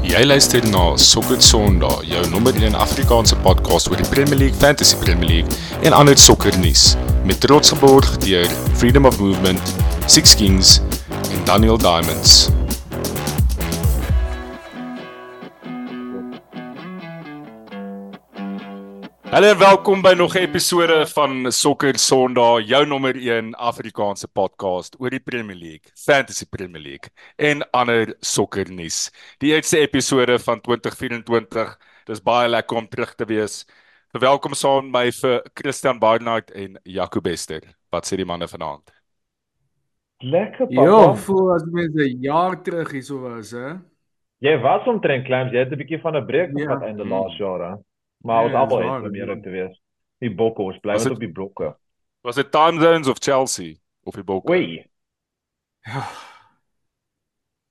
Jy luister na Sokker Sondag, jou nommer 1 Afrikaanse podcast oor die Premier League, Fantasy Premier League en ander sokkernuus met trots geborg deur Freedom of Movement, Six Kings en Daniel Diamonds. Hallo en welkom by nog 'n episode van Sokker Sondag, jou nommer 1 Afrikaanse podcast oor die Premier League, Fantasy Premier League en ander sokkernuus. Die eerste episode van 2024. Dis baie lekker om terug te wees. Verwelkom saam my vir Christian Barnard en Jaco Bester. Wat sê die manne vanaand? Lekker papa. Ja, voel as mens 'n jaar terug hierso was, hè. Jy was omtrent claims, jy het 'n bietjie van 'n breek Ja. gehad einde Mm. laas jaar, hè. Maar ons dis het om ja. eerlik te wees. Die bokke, ons bly Was net het- op die blokke. Was dit Time Zones of Chelsea of die Bokke? Oei. Ja.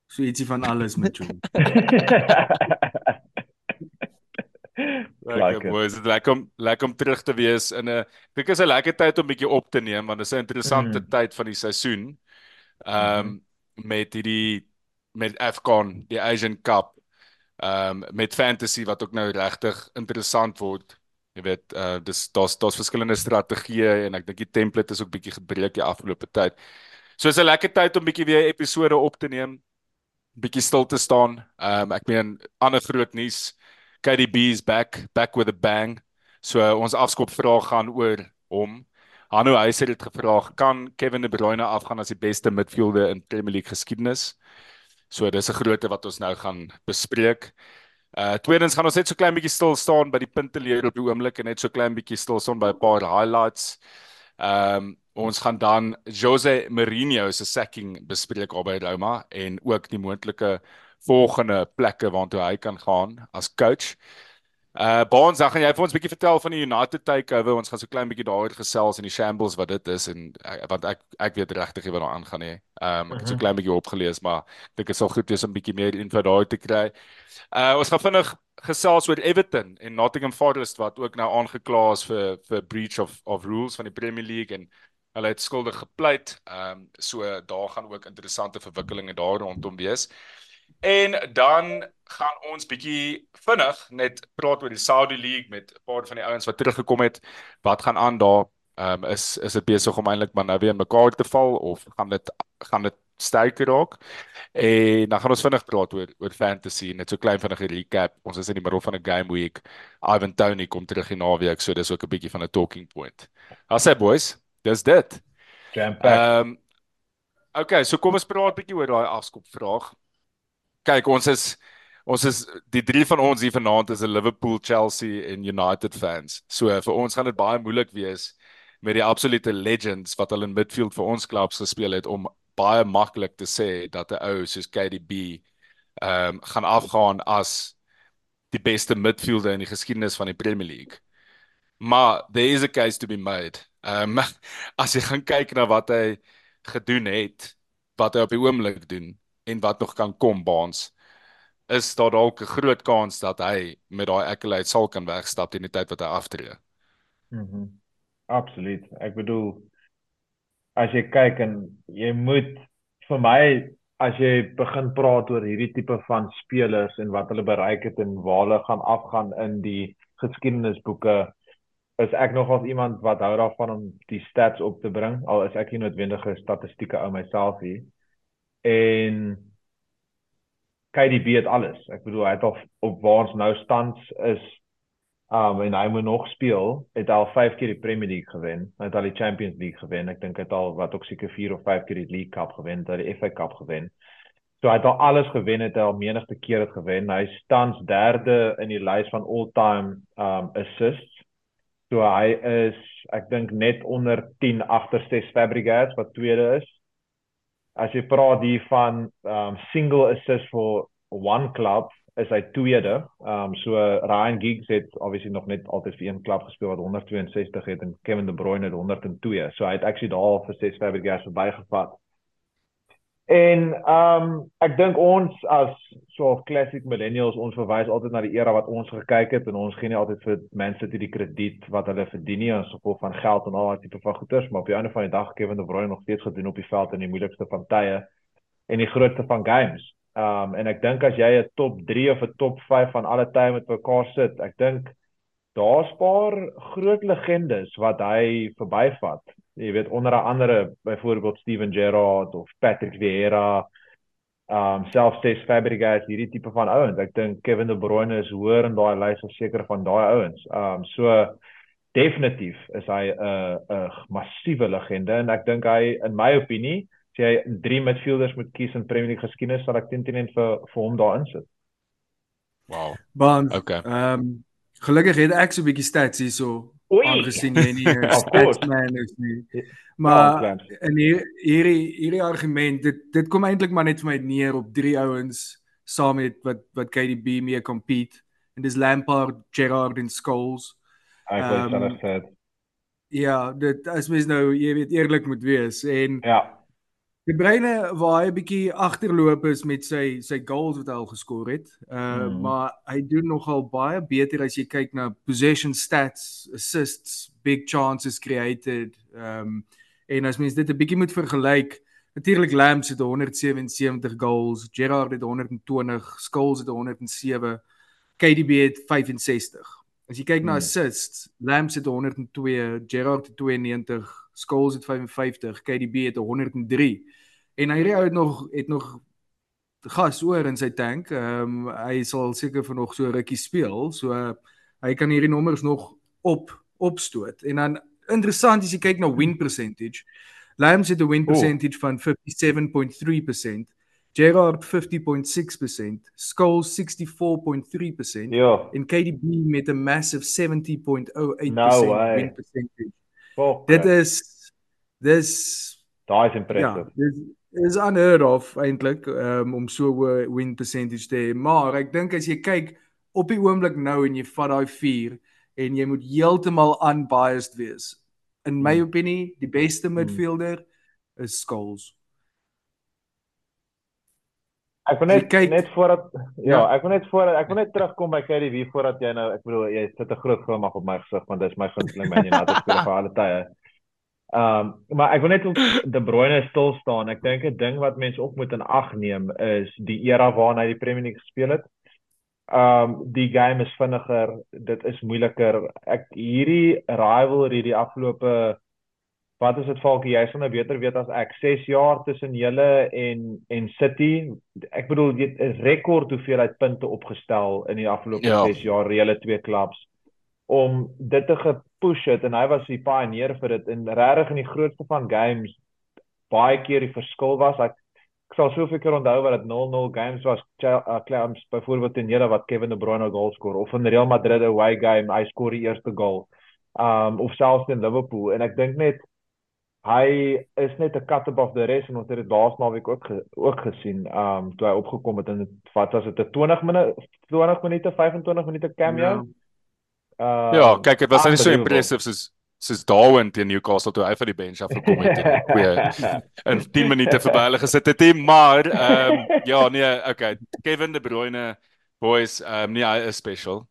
So ietsie van alles met jou. Lekker boys, dit lekker om lekker om terug te wees in 'n ek dink is 'n lekker tyd om bietjie op te neem want dit is 'n interessante Mm. tyd van die seisoen. Ehm um, met hierdie met Afcon, die Asian Cup. Ehm um, met fantasy wat ook nou regtig interessant word. Jy weet, uh dis daar's daar's verskillende strategieë en ek dink die template is ook bietjie gebreek die afgelope tyd. So is 'n lekker tyd om bietjie weer episode op te neem. Bietjie stil te staan. Ehm um, ek meen ander groot nuus. KDB is back, back with a bang. So uh, ons afskopvraag gaan oor hom. Hanu Heiser het gevra, kan Kevin De Bruyne afgaan as die beste midfielder in Premier League geskiedenis? So dis 'n grootte wat ons nou gaan bespreek. Uh tweedens gaan ons net so klein bietjie stil staan by die punteleer op die oomblik en net so klein bietjie stil staan by 'n paar highlights. Ehm um, ons gaan dan Jose Mourinho se sacking bespreek al by Roma en ook die moontlike volgende plekke waartoe hy kan gaan as coach. Uh Baans, dan gaan jy vir ons 'n bietjie vertel van die United takeover. Ons gaan so klein bietjie daaroor gesels en die shambles wat dit is en uh, want ek ek weet regtig nie wat daar aangaan nie. Um ek het so Mhm. klein bietjie opgelees, maar ek dink dit sal goed wees om 'n bietjie meer info daar te kry. Uh ons gaan vinnig gesels oor Everton en Nottingham Forest wat ook nou aangekla is vir vir breach of of rules van die Premier League en hulle het skuldig gepleit. Um, so daar gaan ook interessante verwikkelinge daar rondom wees. En dan gaan ons bietjie vinnig net praat oor die Saudi League met 'n paar van die ouens wat teruggekom het. Wat gaan aan daar? Ehm um, is is dit besig om eintlik maar nou weer in mekaar te val of gaan dit gaan dit sterker raak? En dan gaan ons vinnig praat oor oor fantasy, net so klein vinnige recap. Ons is in die middel van 'n game week. Ivan Toney kom terug die naweek, so dis ook 'n bietjie van 'n talking point. Haai sê boys, dis dit. Ehm um, Okay, so kom ons praat 'n bietjie oor daai afskop vraag. Kyk, ons is ons is die drie van ons hier vanaand is 'n Liverpool, Chelsea en United fans. So vir ons gaan dit baie moeilik wees met die absolute legends wat al in midfield vir ons klubs gespeel het om baie maklik te sê dat 'n ou soos KDB ehm um, gaan afgaan as die beste midfielder in die geskiedenis van die Premier League. Maar there is a case to be made. Ehm um, as jy gaan kyk na wat hy gedoen het, wat hy op die oomblik doen en wat nog kan kom baans, is daar dalk 'n groot kans dat hy met daai accolade sal kan wegstap teen die tyd wat hy aftree. Mhm. Absoluut. Ek bedoel as jy kyk en jy moet vir my as jy begin praat oor hierdie tipe van spelers en wat hulle bereik het en waar hulle gaan afgaan in die geskiedenisboeke is ek nogals iemand wat hou daarvan om die stats op te bring al is ek nie noodwendige statistieke ou myself nie. En KDB het alles. Ek bedoel hy het al op waar ons nou stands is Um en hy moet nog speel, het hy al 5 keer die Premier League gewen, hy het al die Champions League gewen. Ek dink hy het al wat ook seker 4 of 5 keer die League Cup gewen, hy het die FA Cup gewen. So hy het al alles gewen, het hy al menigte keer dit gewen. Hy staan derde in die lys van all-time um assists. So hy is ek dink net onder 10 agter Cesc Fabregas wat tweede is. As jy praat hier van um single assist for one club is hy tweede. Um, so Ryan Giggs het obviously nog net altyd vir een klub gespeel wat 162 het en Kevin De Bruyne het 102. So hy het actually daar vir Cesc Fabregas verbygevat. En ehm um, ek dink ons as so of classic millennials ons verwys altyd na die era wat ons gekyk het en ons gee nie altyd vir mense die krediet wat hulle verdien nie as gevolg van geld en al daai tipe van goeders, maar op die einde van die dag Kevin De Bruyne nog steeds gedoen op die veld in die moeilikste van tye en die grootste van games. Um en ek dink as jy 'n top 3 of 'n top 5 van alle tye met mekaar sit, ek dink daar's paar groot legendes wat hy verbyvat. Jy weet onder andere byvoorbeeld Steven Gerrard of Patrick Vieira, um selfs Tess Fabregas, hierdie tipe van ouens. Ek dink Kevin De Bruyne is hoër in daai lys as seker van daai ouens. Um so definitief is hy 'n 'n massiewe legende en ek dink hy in my opinie as jy drie midfielders moet kies in Premier League geskiedenis sal ek teen teen vir vir hom daarin sit. Wow. Want Okay. ehm um, gelukkig het ek so 'n bietjie stats hierso Oei. aangesien jy nie 'n statsman is nie. Ja, Maar Clarence. in hier, hierdie hierdie argument dit dit kom eintlik maar net vir my neer op drie ouens saam met wat wat KDB mee compete en dis Lampard, Gerrard en Scholes. Ek wou Ehm, um, sê Ja, dit as mens nou jy weet eerlik moet wees en ja. De Bruyne waar hy 'n bietjie agterloop is met sy sy goals wat hy al geskor het. Uh Mhm. maar hy doen nogal baie beter as jy kyk na possession stats, assists, big chances created. Um en as mens dit 'n bietjie moet vergelyk, natuurlik Lamps het 177 goals, Gerrard het 120, Scholes het 107, KDB het 65. As jy kyk na Hmm. assists, Lamps het 102, Gerrard het 92, Scholes het 55, KDB het 103. En hy het nog het nog gas oor in sy tank. Ehm um, hy sal seker vir nog so rukkie speel. So uh, hy kan hierdie nommers nog op opstoot. En dan interessant as jy kyk na win percentage. Lambs het 'n win Oh. percentage van 57.3%. Gerrard 50.6%, Scholes 64.3% Ja. en KDB met 'n massive 70.08% No way. win percentage. Fuck, Dit is dis daai is ja, impressive. dis is unheard of eintlik um, om so 'n win percentage te hê. Maar ek dink as jy kyk op die oomblik nou en jy vat daai 4 en jy moet heeltemal unbiased wees. In my Hmm. opinie, die beste midfielder is Scholes. Ek wil net kyk- net voordat ja, Ja. ek wil net voordat ek wil net terugkom by KDB voordat jy nou ek bedoel jy sit 'n groot glimlag op my gesig want dis my gunsteling Man United speler vir alle tye. Ehm um, maar ek wil net op De Bruyne stil staan. Ek dink 'n ding wat mense ook moet in ag neem is die era waarna hy die Premier League gespeel het. Ehm um, die game is vinniger, dit is moeiliker. Ek hierdie rivalry die afgelope wat is dit Falkie, jy sal nou beter weet as ek 6 jaar tussen julle en en City. Ek bedoel jy het 'n rekord hoeveelheid punte opgestel in die afgelope Ja. 6 jaar julle twee klubs om dit te gepush het en hy was die pioneer vir dit en regtig in die grootste van games baie keer die verskil was. Ek ek sal soveel keer onthou wat dit 0-0 games was. Uh, Clams byvoorbeeld teen julle wat Kevin De Bruyne 'n goal skoor of in Real Madrid away game hy skoor die eerste goal. Um of selfs teen Liverpool en ek dink net hy is net 'n cut above the rest en ons het dit laas naweek ook ge, ook gesien um toe hy opgekom het en dit wat was dit 'n 20 minute 20 minute 25 minute cameo. Ja. Uh, Ja, kyk, dit was nie so impressive soos soos Darwin teen Newcastle toe hy van die bench af gekom het en twee in 10 minute verby hulle gesit het, nie, maar ehm um, ja, nee, okay. Kevin De Bruyne boys, ehm um, nee, hy is special.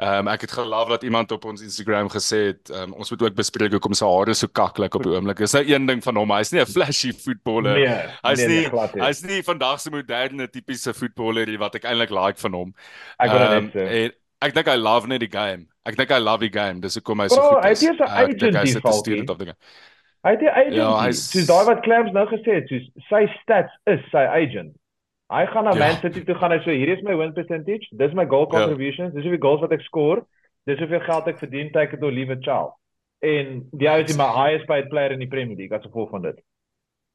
Ehm um, ek het geloof dat iemand op ons Instagram gesê het, um, ons moet ook bespreek hoekom sy hare so kaklik op die oomblik. Dis nou een ding van hom. Hy's nie 'n flashy voetballer. Nee, Hy's nee, nee, nie nie. hy's nie vandag se moderne tipiese voetballer wat ek eintlik like van hom. Ek wil Ehm, net sê. en Ek dink hy love net die game. Ek dink hy love die game. Dis hoekom hy so Bro, goed hy is. het sy Ek agent hy die sit 'n Falkie. student of dinge. Hy het 'n agent. Ja, Ja, hy's- soos daai wat Clams nou gesê het, soos sy stats is sy agent. Hy gaan na Ja. Man City toe gaan hy sê hier is my win percentage, dis my goal Ja. contributions, dis hoeveel goals wat ek skoor, dis hoeveel geld ek verdien, it or leave it child. En die ou is die my highest paid player in die Premier League as gevolg van dit.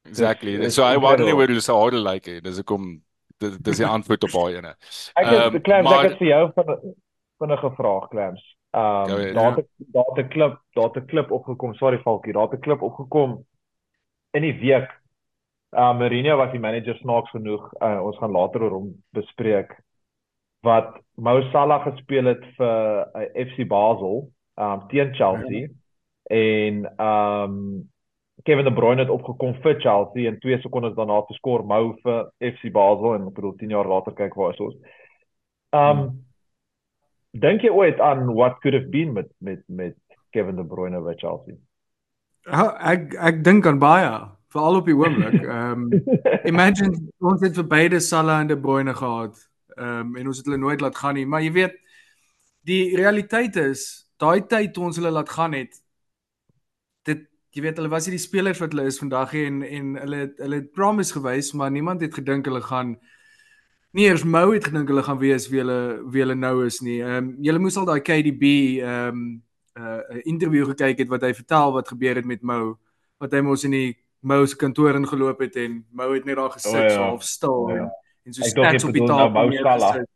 Exactly. Dis- So hy dis nie incredible. oor hoe sy hare lyk nie. Dis hoekom dis dis die antwoord op daai ene. Ek het Clams, maar- ek het vir jou van vinnige vraag Clams. Ehm ahead. daar het daar het 'n klip, daar het 'n klip opgekom, sorry Falkie, daar het 'n klip opgekom in die week. Uh Mourinho was die manager snaaks genoeg. Uh, ons gaan later oor hom bespreek wat Mo Salah gespeel het vir uh, FC Basel um teen Chelsea en um Kevin De Bruyne het opgekom vir Chelsea en 2 sekondes daarna te skoor Mo vir FC Basel en ek bedoel 10 jaar later kyk waar is ons. Um dink jy ooit aan what could have been met met met Kevin De Bruyne by Chelsea? Ja, ek ek dink aan baie veral op die oomblik. Ehm um, imagine ons het vir beide Salah en De Bruyne gehad. Ehm um, en ons het hulle nooit laat gaan nie, maar jy weet die realiteit is daai tyd toe ons hulle laat gaan het dit jy weet hulle was nie die spelers wat hulle is vandag en en hulle hulle het promise gewys maar niemand het gedink hulle gaan nie eers Mo het gedink hulle gaan wees wie hulle wie hulle nou is nie. Ehm um, julle moes al daai KDB ehm um, 'n uh, interview gekyk het wat hy vertel wat gebeur het met Mo wat hy mos in die Mo se kantoor ingeloop het en Mo het net daar gesit oh, ja. so half stil oh, ja. en, en so stats op die tafel.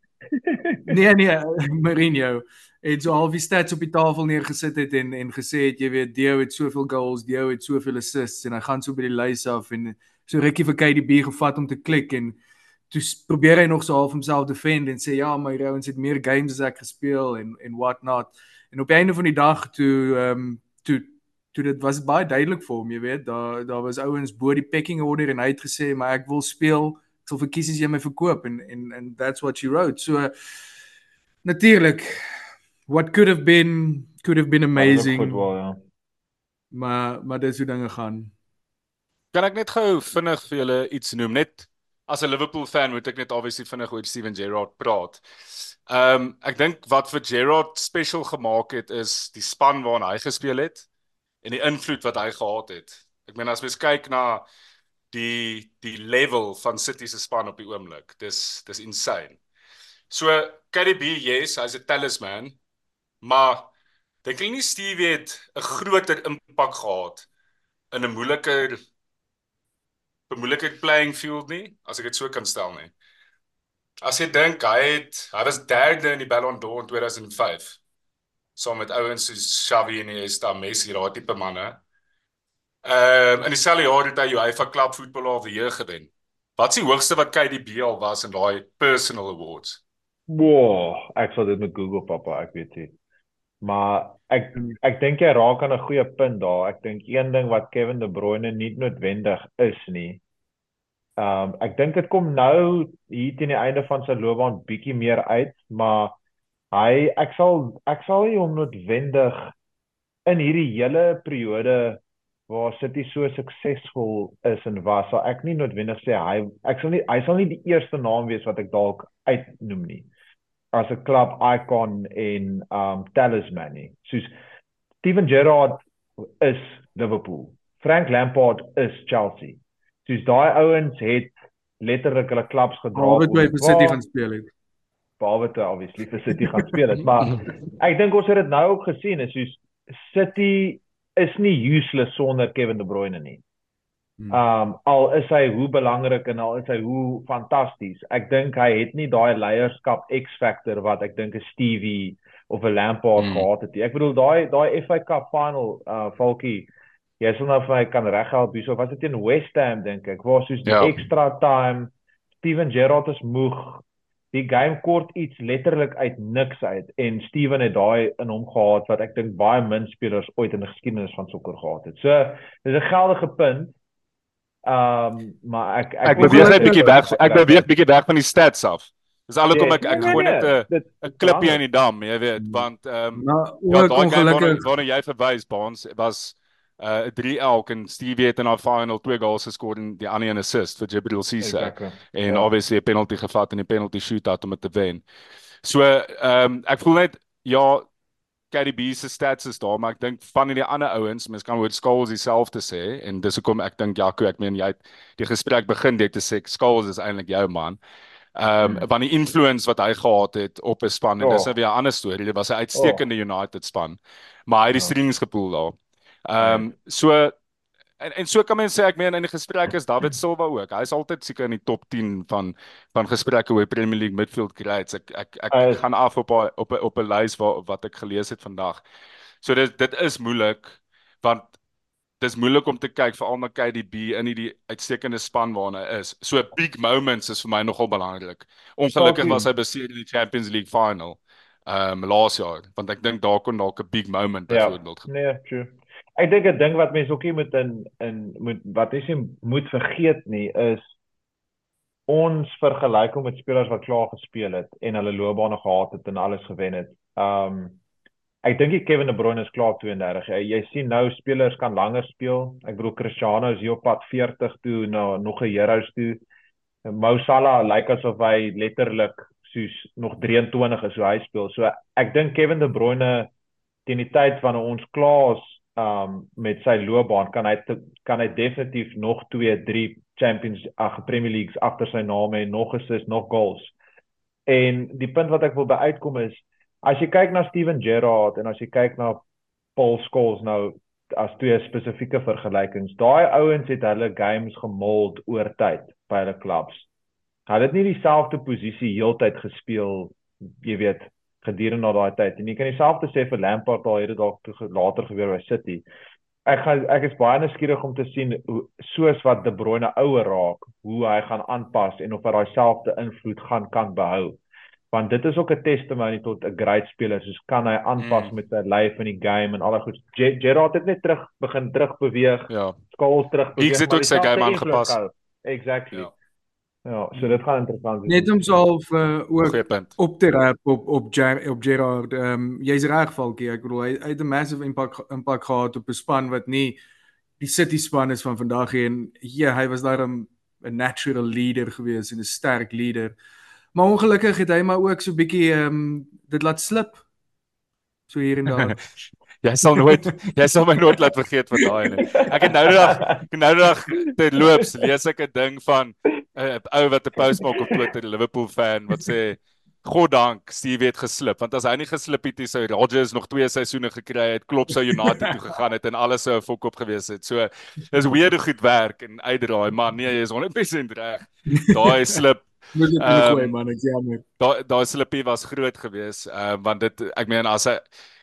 Nee nee, Mourinho het so half die stats op die tafel neergesit het en en gesê het jy weet Dio het soveel goals, Dio het soveel assists en hy gaan so by die lys af en so rukkie vir KDB gevat om te klik en toe probeer hy nog so half homself defend en sê ja, my ouens het meer games as ek gespeel en en what not. En op die einde van die dag toe ehm um, toe toe dit was baie duidelik vir hom, jy weet, daar daar was ouens bo die pecking order en hy het gesê maar ek wil speel, ek sal verkies as jy my verkoop en en and that's what she wrote. So natuurlik what could have been could have been amazing. Voetbal, ja. Maar maar dis hoe dinge gaan. Kan ek net gou vinnig vir julle iets noem net as 'n Liverpool fan moet ek net obviously vinnig oor Steven Gerrard praat. Ehm um, ek dink wat vir Gerrard special gemaak het is die span waarna hy gespeel het en die invloed wat hy gehad het. Ek meen as mens kyk na die die level van City se span op die oomblik, dis dis insane. So KDB yes, hy's 'n talisman, Maar dink jy nie Stevie het 'n groter impak gehad in 'n moeiliker bemoeiliker playing field nie, as ek dit so kan stel nie. As jy dink hy het hy was derde in die Ballon d'Or in 2005 saam met ouens soos Xavi en Iniesta, Messi, daai tipe manne. Ehm um, in dieselfde jaar het hy UEFA Club Footballer of the Year gewen. Wat is die hoogste wat KDB al was in daai personal awards? Wow, ek sal dit met Google pappa, ek weet nie. Maar ek ek dink jy raak aan 'n goeie punt daar. Ek dink een ding wat Kevin De Bruyne nie noodwendig is nie. Ehm um, ek dink dit kom nou hier teen die einde van sy loopbaan bietjie meer uit, maar hy ek sal ek sal nie hom noodwendig in hierdie hele periode waar City so suksesvol is en was, sal ek nie noodwendig sê hy ek sal nie hy sal nie die eerste naam wees wat ek dalk uitnoem nie as 'n klub icon en um talisman nie. Soos Steven Gerrard is Liverpool. Frank Lampard is Chelsea. Soos daai ouens het letterlik hulle klubs gedra. Behalwe toe hy vir City gaan speel het. Behalwe toe obviously vir City gaan speel het, maar ek dink ons het dit nou ook gesien, is soos City is nie useless sonder Kevin De Bruyne nie. Hmm. Um al is hy hoe belangrik en al is hy hoe fantasties. Ek dink hy het nie daai leierskap X-factor wat ek dink 'n Stevie of 'n Lampard hmm. gehad het nie. Ek bedoel daai daai FA Cup final uh Falkie jy sal nou vir my kan reghelp hierso. Was dit teen West Ham dink ek? Waar soos die ja. extra time Steven Gerrard is moeg. Die game kort iets letterlik uit niks uit en Steven het daai in hom gehad wat ek dink baie min spelers ooit in die geskiedenis van sokker gehad het. So dis 'n geldige punt. Ehm um, maar ek ek, ek beweeg net bietjie weg. Ek beweeg bietjie weg van die stats af. Dis alhoewel ek ek nee, gooi net 'n 'n klipjie in die dam, jy weet, want ehm um, ja, daai game wat jy verwys Baans was uh 'n 3 elk en Stevie het in haar final twee goals geskor en die ander een assist vir Jibril Cisse. Exactly. En ja. obviously 'n penalty gevat in die penalty shootout om dit te wen. So ehm um, ek voel net ja, KDB se stats is daar, maar ek dink van die ander ouens, mens kan oor Skulls dieselfde sê en dis hoekom ek dink Jaco, ek meen jy het die gesprek begin dit te sê Skulls is eintlik jou man. Ehm um, hmm. van die influence wat hy gehad het op 'n span en oh. dis nou weer 'n ander storie. Dit was 'n uitstekende oh. United span, maar hy het die ja. strings gepoel daar. Ehm um, so En en so kan mens sê ek meen in die gesprek is David Silva ook. Hy's altyd seker in die top 10 van van gesprekke oor Premier League midfield greats. Ek ek ek uh, gaan af op a, op a, op 'n lys wat wat ek gelees het vandag. So dit dit is moeilik want dis moeilik om te kyk veral na KDB in hierdie uitstekende span waarna hy is. So big moments is vir my nogal belangrik. Ongelukkig was hy beseer in die Champions League final ehm um, laas jaar want ek dink daar kon dalk 'n big moment ja, byvoorbeeld. Ja, nee, true ek dink 'n ding wat mense ook nie moet in in moet wat jy moet vergeet nie is ons vergelyk hom met spelers wat klaar gespeel het en hulle loopbane gehad het en alles gewen het. Um ek dink Kevin De Bruyne is klaar 32. Jy, jy sien nou spelers kan langer speel. Ek bedoel Cristiano is hier op pad 40 toe na nog 'n Heroes toe. Mo Salah lyk asof hy letterlik soos nog 23 is hoe hy speel. So ek dink Kevin De Bruyne teen die tyd wanneer ons klaar is um met sy loopbaan kan hy te, kan hy definitief nog 2, 3 Champions ag Premier Leagues agter sy naam en nog assists, nog goals. En die punt wat ek wil by uitkom is as jy kyk na Steven Gerrard en as jy kyk na Paul Scholes nou as twee spesifieke vergelykings, daai ouens het hulle games gemold oor tyd by hulle clubs. Hulle het nie dieselfde posisie heeltyd gespeel, jy weet, gedurende daai tyd. En jy kan dieselfde sê vir Lampard al het dit dalk later gebeur by City. Ek gaan ek is baie nuuskierig om te sien hoe soos wat De Bruyne ouer raak, hoe hy gaan aanpas en of hy daai selfde invloed gaan kan behou want dit is ook 'n testimony tot 'n great speler soos kan hy aanpas mm. met sy lyf in die game en al daai goed. Gerard het net terug begin terug beweeg. Ja. Skaals terug beweeg. Ek het ook sy game aangepas. Exactly. Ja. Ja, so dit gaan interessant wees. Net om self uh, ook op te rap op op Ger op Gerard. Ehm um, jy's reg Falkie. Ek bedoel hy, hy het 'n massive impact impact gehad op 'n span wat nie die City span is van vandag en ja, hy was daar 'n natural leader gewees en 'n sterk leader. Maar ongelukkig het hy maar ook so bietjie ehm um, dit laat slip. So hier en daar. jy sal nooit jy sal my nooit laat vergeet van daai nie. Ek het nou ek nou dag te loops lees ek 'n ding van 'n uh, ou wat 'n post maak op Twitter, 'n Liverpool fan wat sê God dank Steve het geslip want as hy nie geslip het, sou Rodgers nog twee seisoene gekry het, klop sou United toe gegaan het en alles sou 'n fok op gewees het. So dis hoe goed werk en uitdraai, maar nee, jy is 100% reg. Daai slip Moet dit nie gooi man, ek jammer. Daai daai slippie was groot geweest, ehm uh, want dit ek meen as hy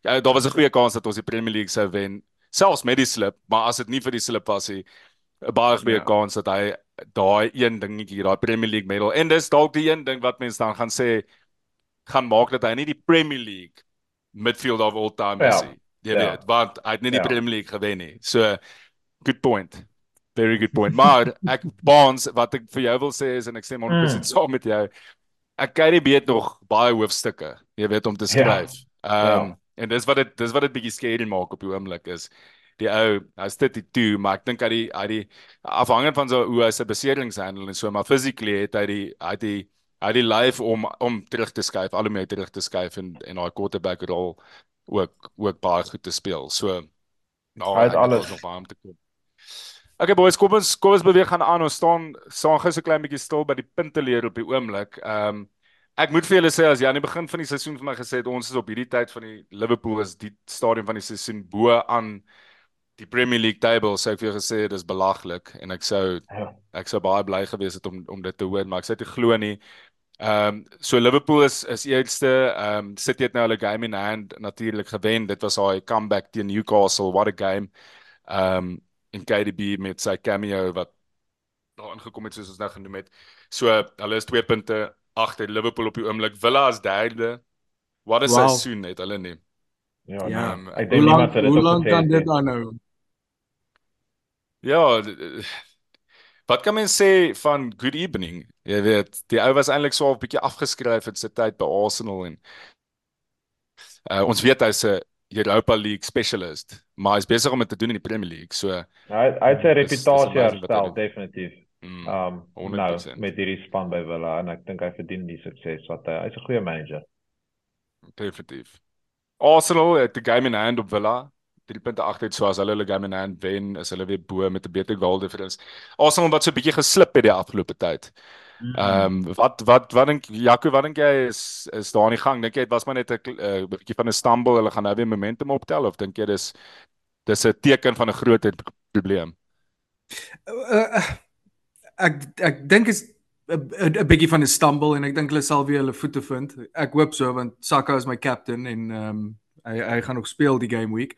ja, daar was 'n goeie kans dat ons die Premier League sou wen, selfs met die slip, maar as dit nie vir die slip was nie, 'n baie goeie ja. kans dat hy daai een dingetjie, daai Premier League medal en dis dalk die een ding wat mense dan gaan sê gaan maak dat hy nie die Premier League midfield of all time is nie. Ja. Jy ja. weet, want hy het nie die ja. Premier League gewen nie. So good point. Very good point. Maar ek Baans wat ek vir jou wil sê is en ek sê maar mm. presies saam met jou. Ek kyk die beet nog baie hoofstukke, jy weet om te ja. skryf. Ehm ja. um, ja. en dis wat dit dis wat dit bietjie scary maak op die oomblik is die ou hy's dit toe maar ek dink hy die hy die afhangend van so hoe hy sy beserings handle en so maar physically het hy die hy die hy die life om om terug te skuif al hoe meer terug te skuif en en daai quarterback rol ook ook baie goed te speel. So nou hy het alles nog baie om te kom. Okay boys, kom ons kom ons beweeg gaan aan. Ons staan staan gou so klein bietjie stil by die punte leer op die oomblik. Ehm um, ek moet vir julle sê as jy aan die begin van die seisoen vir my gesê het ons is op hierdie tyd van die Liverpool is die stadium van die seisoen bo aan die Premier League table, sê ek vir jou gesê dis belaglik en ek sou ja. ek sou baie bly gewees het om om dit te hoor, maar ek sê dit glo nie. Ehm um, so Liverpool is is eerste ehm um, City het nou hulle game in hand natuurlik gewen. Dit was daai comeback teen Newcastle. What a game. Ehm um, en KDB met sy cameo wat daar ingekom het soos ons nou genoem het. So hulle is 2 punte agter Liverpool op die oomblik. Villa is derde. Wat 'n wow. seisoen het hulle nie. Ja, ja. Um, ek dink niemand het dit Hoe lank kan dit aanhou? Ja, wat kan mens sê van good evening? Jy weet, die ou was eintlik so 'n bietjie afgeskryf in sy tyd by Arsenal en uh, ons weet hy's 'n Europa League specialist, maar hy's besig om dit te doen in die Premier League. So hy hy het sy reputasie herstel definitief. Mm, um nou met hierdie span by Villa en ek dink hy verdien die sukses wat hy hy's 'n goeie manager. Definitief. Arsenal het die game in hand op Villa. 3 punte agter so as hulle hulle game in hand wen, is hulle weer bo met 'n beter goal difference. Arsenal wat so 'n bietjie geslip het die afgelope tyd. Ehm um, wat wat wat dink Jaco wat dink jy is is daar aan die gang? Dink jy dit was maar net 'n uh, bietjie van 'n stumble, hulle gaan nou weer momentum optel of dink jy dis dis 'n teken van 'n groot probleem? Uh, ek ek dink is 'n bietjie van 'n stumble en ek dink hulle sal weer hulle voete vind. Ek hoop so want Saka is my captain en ehm um, hy hy gaan nog speel die game week.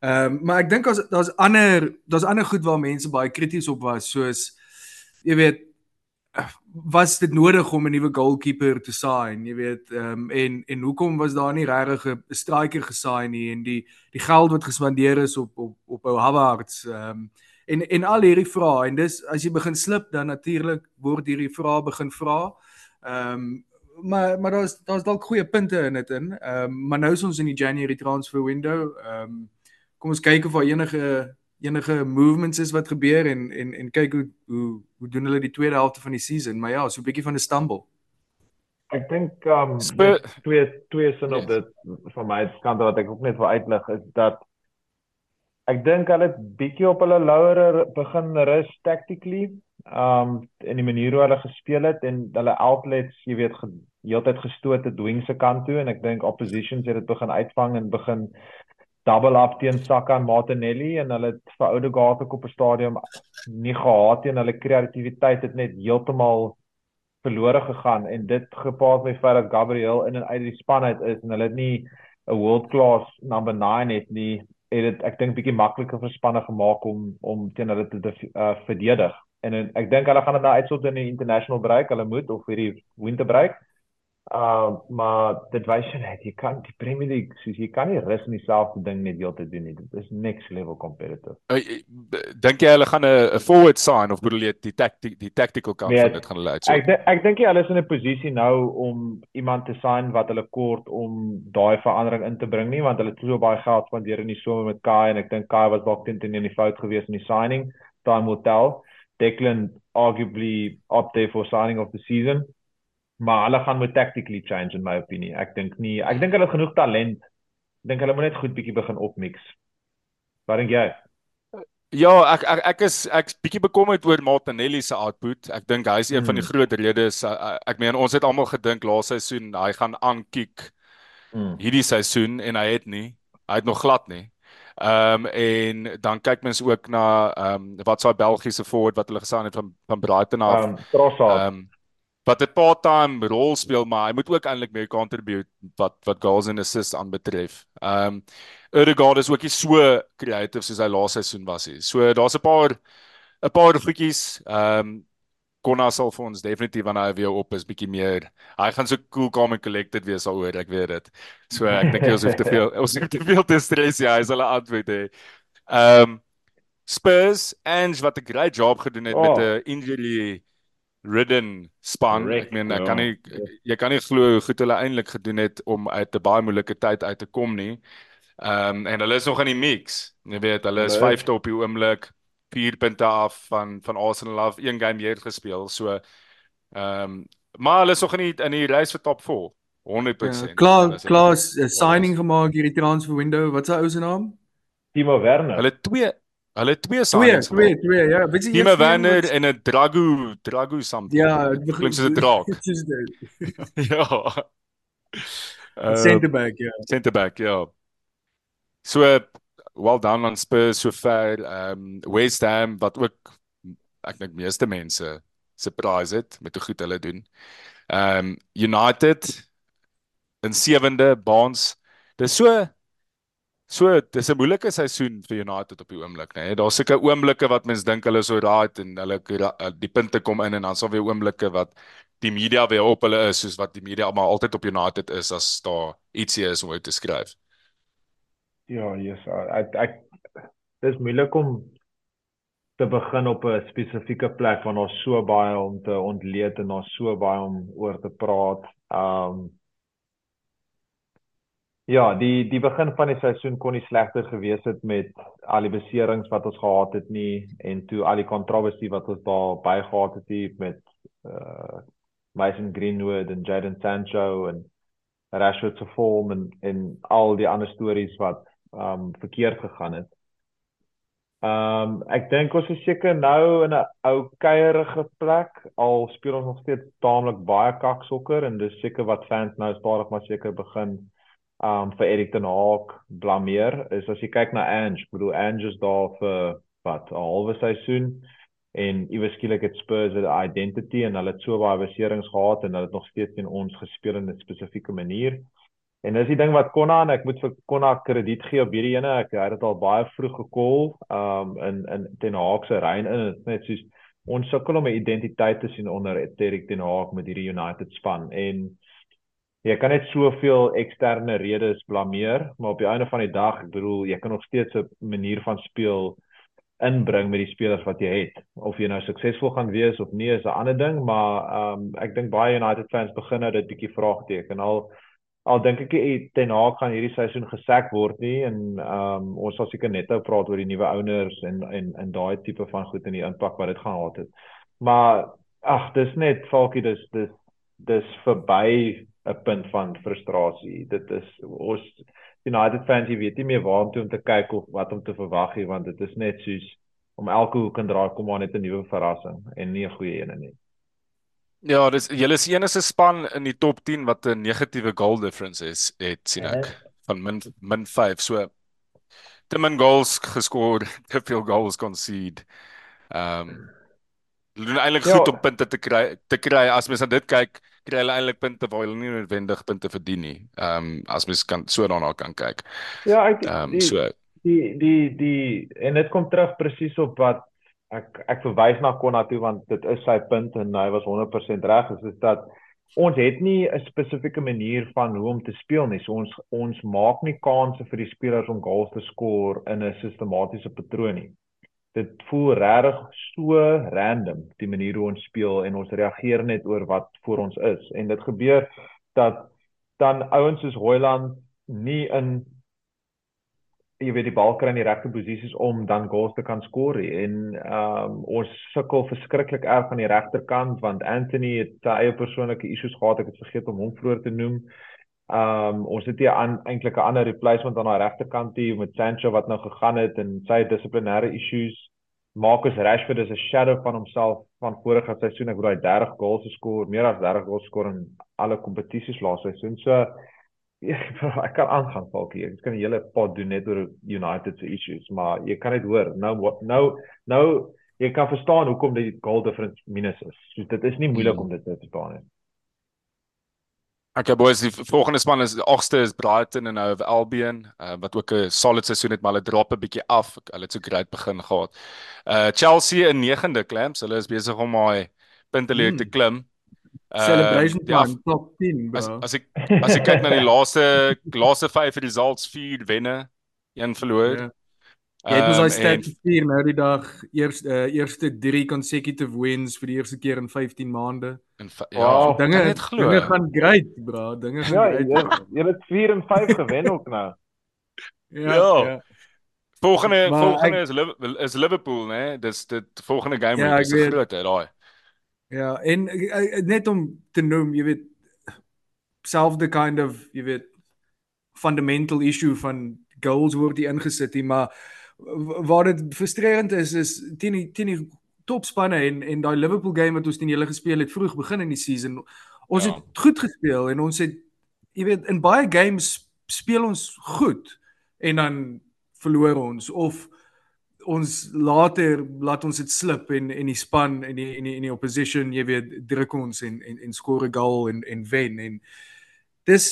Ehm um, maar ek dink daar's daar's ander daar's ander goed waar mense baie krities op was soos jy weet was dit nodig om 'n nuwe goalkeeper te sign, jy weet, ehm um, en en hoekom was daar nie regtig 'n striker gesign nie en die die geld wat gespandeer is op op op ou Havertz ehm um, en en al hierdie vrae en dis as jy begin slip dan natuurlik word hierdie vrae begin vra. Ehm um, maar maar daar's daar's dalk goeie punte in dit in. Ehm um, maar nou is ons in die January transfer window. Ehm um, kom ons kyk of daar enige enige movements is wat gebeur en en en kyk hoe hoe hoe doen hulle die tweede helfte van die season. Maar ja, so 'n bietjie van 'n stumble. Ek dink um Spe twee twee sin yes. op dit van my kant wat ek ook net wil uitlig is dat ek dink hulle het bietjie op hulle louere begin rus tactically um in die manier hoe hulle gespeel het en hulle outlets, jy weet, heeltyd gestoot het Dwing se kant toe en ek dink oppositions het dit begin uitvang en begin double up teen Saka en Martinelli en hulle het vir Odegaard op 'n stadium nie gehad teen hulle kreatiwiteit het net heeltemal verlore gegaan en dit gepaard met feit dat Gabriel in en uit die span uit is en hulle het nie 'n world class number 9 het nie het dit ek dink bietjie makliker vir spanne gemaak om om teen hulle te uh, verdedig en, en ek dink hulle gaan dit nou uitsort in die international break, hulle moet of hierdie winter break. Uh maar dit wys jy net jy kan die Premier League soos jy kan nie rus in dieselfde ding net heeltyd doen nie. Dit is next level competitive. Uh, dink jy hulle gaan 'n forward sign of bedoel jy die tactic die tactical kant nee, van dit gaan hulle uitsort? Ek denk, ek dink jy hulle is in 'n posisie nou om iemand te sign wat hulle kort om daai verandering in te bring nie want hulle het so baie geld spandeer in die somer met Kai en ek dink Kai was dalk teen teen in die fout gewees in die signing. Time will tell. Declan arguably up there for signing of the season. Maar hulle gaan moet tactically change in my opinion. Ek dink nie ek dink hulle het genoeg talent. Ek dink hulle moet net goed bietjie begin opmix. Wat dink jy? Ja, ek ek ek is ek's bietjie bekommerd oor Martinelli se output. Ek dink hy is een mm. van die hmm. groot redes. Ek meen ons het almal gedink laas seisoen hy gaan aankiek mm. hierdie seisoen en hy het nie. Hy het nog glad nie. Ehm um, en dan kyk mens ook na ehm um, wat sou Belgiese forward wat hulle gesien het van van Brighton af. Ehm um, Ehm um, wat 'n part-time rol speel, maar hy moet ook eintlik meer contribute wat wat goals en assists aanbetref. Ehm um, Odegaard is ook nie so creative soos hy laas seisoen was nie. So daar's 'n paar 'n paar goedjies. Ehm um, Konna sal vir ons definitief wanneer hy weer op is bietjie meer. Hy gaan so cool calm and collected wees daaroor, ek weet dit. So ek dink ons hoef te veel ons hoef te veel te stres ja, hy sal 'n antwoord hê. Ehm um, Spurs en wat 'n great job gedoen het oh. met 'n injury ridden span. Correct, ek meen ek ja. kan nie jy kan nie glo hoe goed hulle eintlik gedoen het om uit 'n baie moeilike tyd uit te kom nie. Ehm um, en hulle is nog in die mix. Jy weet, hulle is 5de op die oomblik. 4 punte af van van Arsenal af, een game meer gespeel. So ehm um, maar hulle is nog in die in die race vir top 4. 100%. Ja, klaar klaar signing gemaak hierdie transfer window. Wat is ou se naam? Timo Werner. Hulle twee hulle twee signings. Twee, twee, twee, ja. Weet jy Timo Werner en 'n Dragu, Dragu something. Ja, klink soos 'n draak. ja. Center back, ja. Center back, ja. So well done aan Spurs sover. Ehm um, West Ham wat ook ek dink meeste mense surprise het met hoe goed hulle doen. Ehm um, United in sewende baans. Dis so so dis 'n moeilike seisoen vir United op die oomblik, né? Nee. Daar's seker oomblikke wat mense dink hulle is alright en hulle die punte kom in en dan sal weer oomblikke wat die media weer op hulle is soos wat die media almal altyd op United is as daar ietsie is om oor te skryf. Ja, yes, ek ek dis moeilik om te begin op 'n spesifieke plek want daar's so baie om te ontleed en daar's so baie om oor te praat. Um Ja, die die begin van die seisoen kon nie slegter gewees het met al die beserings wat ons gehad het nie en toe al die kontroversie wat ons daar by gehad het met uh Mason Greenwood en Jadon Sancho en Rashford se vorm en en al die ander stories wat um verkeerd gegaan het. Um ek dink ons is seker nou in 'n ou kuierige plek al speel ons nog steeds taamlik baie kaksokker en dis seker wat fans nou stadig maar seker begin um vir Erik ten Hag blameer is as jy kyk na Ange, ek bedoel Ange is daar vir wat 'n halwe seisoen en iewes skielik het Spurs 'n identity en hulle het so baie beserings gehad en hulle het nog steeds teen ons gespeel in 'n spesifieke manier. En dis die ding wat Konna en ek moet vir Konna krediet gee op hierdie ene. Ek het dit al baie vroeg gekol um in in Ten Hag se rein in net soos ons sukkel om 'n identiteit te sien onder Erik Ten Hag met hierdie United span en jy kan net soveel eksterne redes blameer, maar op die einde van die dag, ek bedoel, jy kan nog steeds 'n manier van speel inbring met die spelers wat jy het. Of jy nou suksesvol gaan wees of nie is 'n ander ding, maar ehm um, ek dink baie United fans begin nou dit bietjie vraagteken al al dink ek Ten Hag gaan hierdie seisoen gesek word nie en ehm um, ons sal seker net nou praat oor die nuwe owners en en en daai tipe van goed in die impak wat dit gaan gehad het. Maar ag, dis net Falkie dis dis dis verby 'n punt van frustrasie. Dit is ons United fans jy weet nie meer waar om te kyk of wat om te verwag nie want dit is net soos om elke hoek en draai kom maar net 'n nuwe verrassing en nie 'n goeie een nie. Ja, dis julle is enigste span in die top 10 wat 'n negatiewe goal difference is, het sien ek ja. van min min 5. So te min goals geskoor, te veel goals concede. Ehm um, doen eintlik ja, goed om punte te kry te kry as mens aan dit kyk kry hulle eintlik punte waar hulle nie noodwendig punte verdien nie. Ehm um, as mens kan so daarna kan kyk. Ja, ek ehm um, so die die die en dit kom terug presies op wat ek ek verwys na Konatu want dit is sy punt en hy was 100% reg is dit dat ons het nie 'n spesifieke manier van hoe om te speel nie. So ons ons maak nie kansse vir die spelers om goals te skoor in 'n sistematiese patroon nie dit voel regtig so random die manier hoe ons speel en ons reageer net oor wat voor ons is. En dit gebeur dat dan ouens soos Hoyland nie in jy weet die bal kry in die regte posisies om dan goals te kan skoor en ehm um, ons sukkel verskriklik erg aan die regterkant want Anthony het sy eie persoonlike issues gehad. Ek het vergeet om hom vroeër te noem. Ehm um, ons het hier aan eintlik 'n ander replacement aan daai regterkant hier met Sancho wat nou gegaan het en sy dissiplinêre issues. Marcus Rashford is 'n shadow van homself van vorige seisoen. Ek bedoel hy 30 goals geskor, meer as 30 goals geskor in alle kompetisies laas seisoen. So ek kan aangaan Falkie. Ek kan 'n hele pot doen net oor United se issues, maar jy kan dit hoor. Nou nou nou jy kan verstaan hoekom die goal difference minus is. So dit is nie moeilik om dit te verstaan nie. Okay boys, die volgende span is die agste is Brighton en nou Albion, uh, wat ook 'n solid seisoen het, maar hulle drop 'n bietjie af. Hulle het so great begin gehad. Uh Chelsea in 9de clamps, hulle is besig om daai punte leer te hmm. klim. Uh, Celebration plan top 10 bro. As, as ek as ek kyk na die laaste laaste 5 results, 4 wenne, 1 verloor. Ja. Jy het ons daai stat gestuur nou die dag eerste uh, eerste 3 consecutive wins vir die eerste keer in 15 maande. En ja, wow, dinge het glo. Dinge gaan great, bro. Dinge gaan ja, great. Ja, jy het 4 en 5 gewen ook nou. Ja. ja. ja. Volgende maar volgende ek, is Liverpool is Liverpool, né? Dis dit volgende game ja, is groot, daai. Ja, en uh, net om te noem, jy weet selfde kind of, jy weet fundamental issue van goals word die ingesit hier, maar waar dit frustrerend is is teen die teen die topspanne en en daai Liverpool game wat ons teen hulle gespeel het vroeg begin in die season. Ons ja. het goed gespeel en ons het jy weet in baie games speel ons goed en dan verloor ons of ons later laat ons dit slip en en die span en die en die, die opposition jy weet druk ons en en en score 'n goal en en wen en dis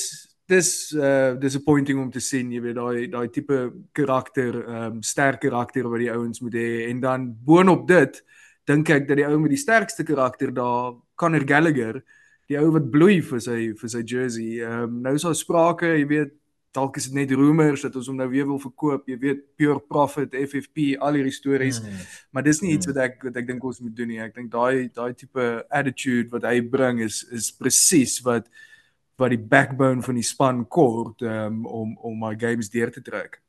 dis uh disappointing om te sien, jy weet daai daai tipe karakter, ehm um, sterk karakter wat die ouens moet hê en dan boonop dit dink ek dat die ou met die sterkste karakter daar Conor Gallagher, die ou wat bloei vir sy vir sy jersey. Ehm um, nou is daar sprake, jy weet dalk is dit net rumors dat ons hom nou weer wil verkoop, jy weet pure profit, FFP, al hierdie stories. Mm. Maar dis nie iets wat ek wat ek dink ons moet doen nie. Ek dink daai daai tipe attitude wat hy bring is is presies wat wat die backbone van die span kort um, om om my games deur te trek.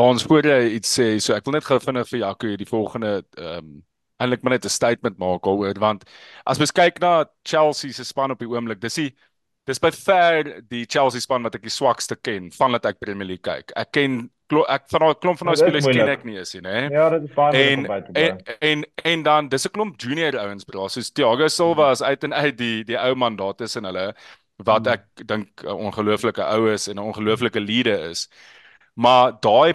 Ons voor jy iets sê, so ek wil net gou vinnig vir Jaco die volgende ehm um, eintlik maar net 'n statement maak oor want as mens kyk na Chelsea se span op die oomblik, dis die dis by ver die Chelsea span wat ek die swakste ken vandat ek Premier League kyk. Ek ken ek van daai klomp van daai spelers ken ek nie nie, hè. Ja, dit is baie en, en, en en dan dis 'n klomp junior ouens bro, soos Thiago Silva is uit en uit die die ou man daar tussen hulle wat hmm. ek dink 'n ongelooflike ou is en 'n ongelooflike leier is. Maar daai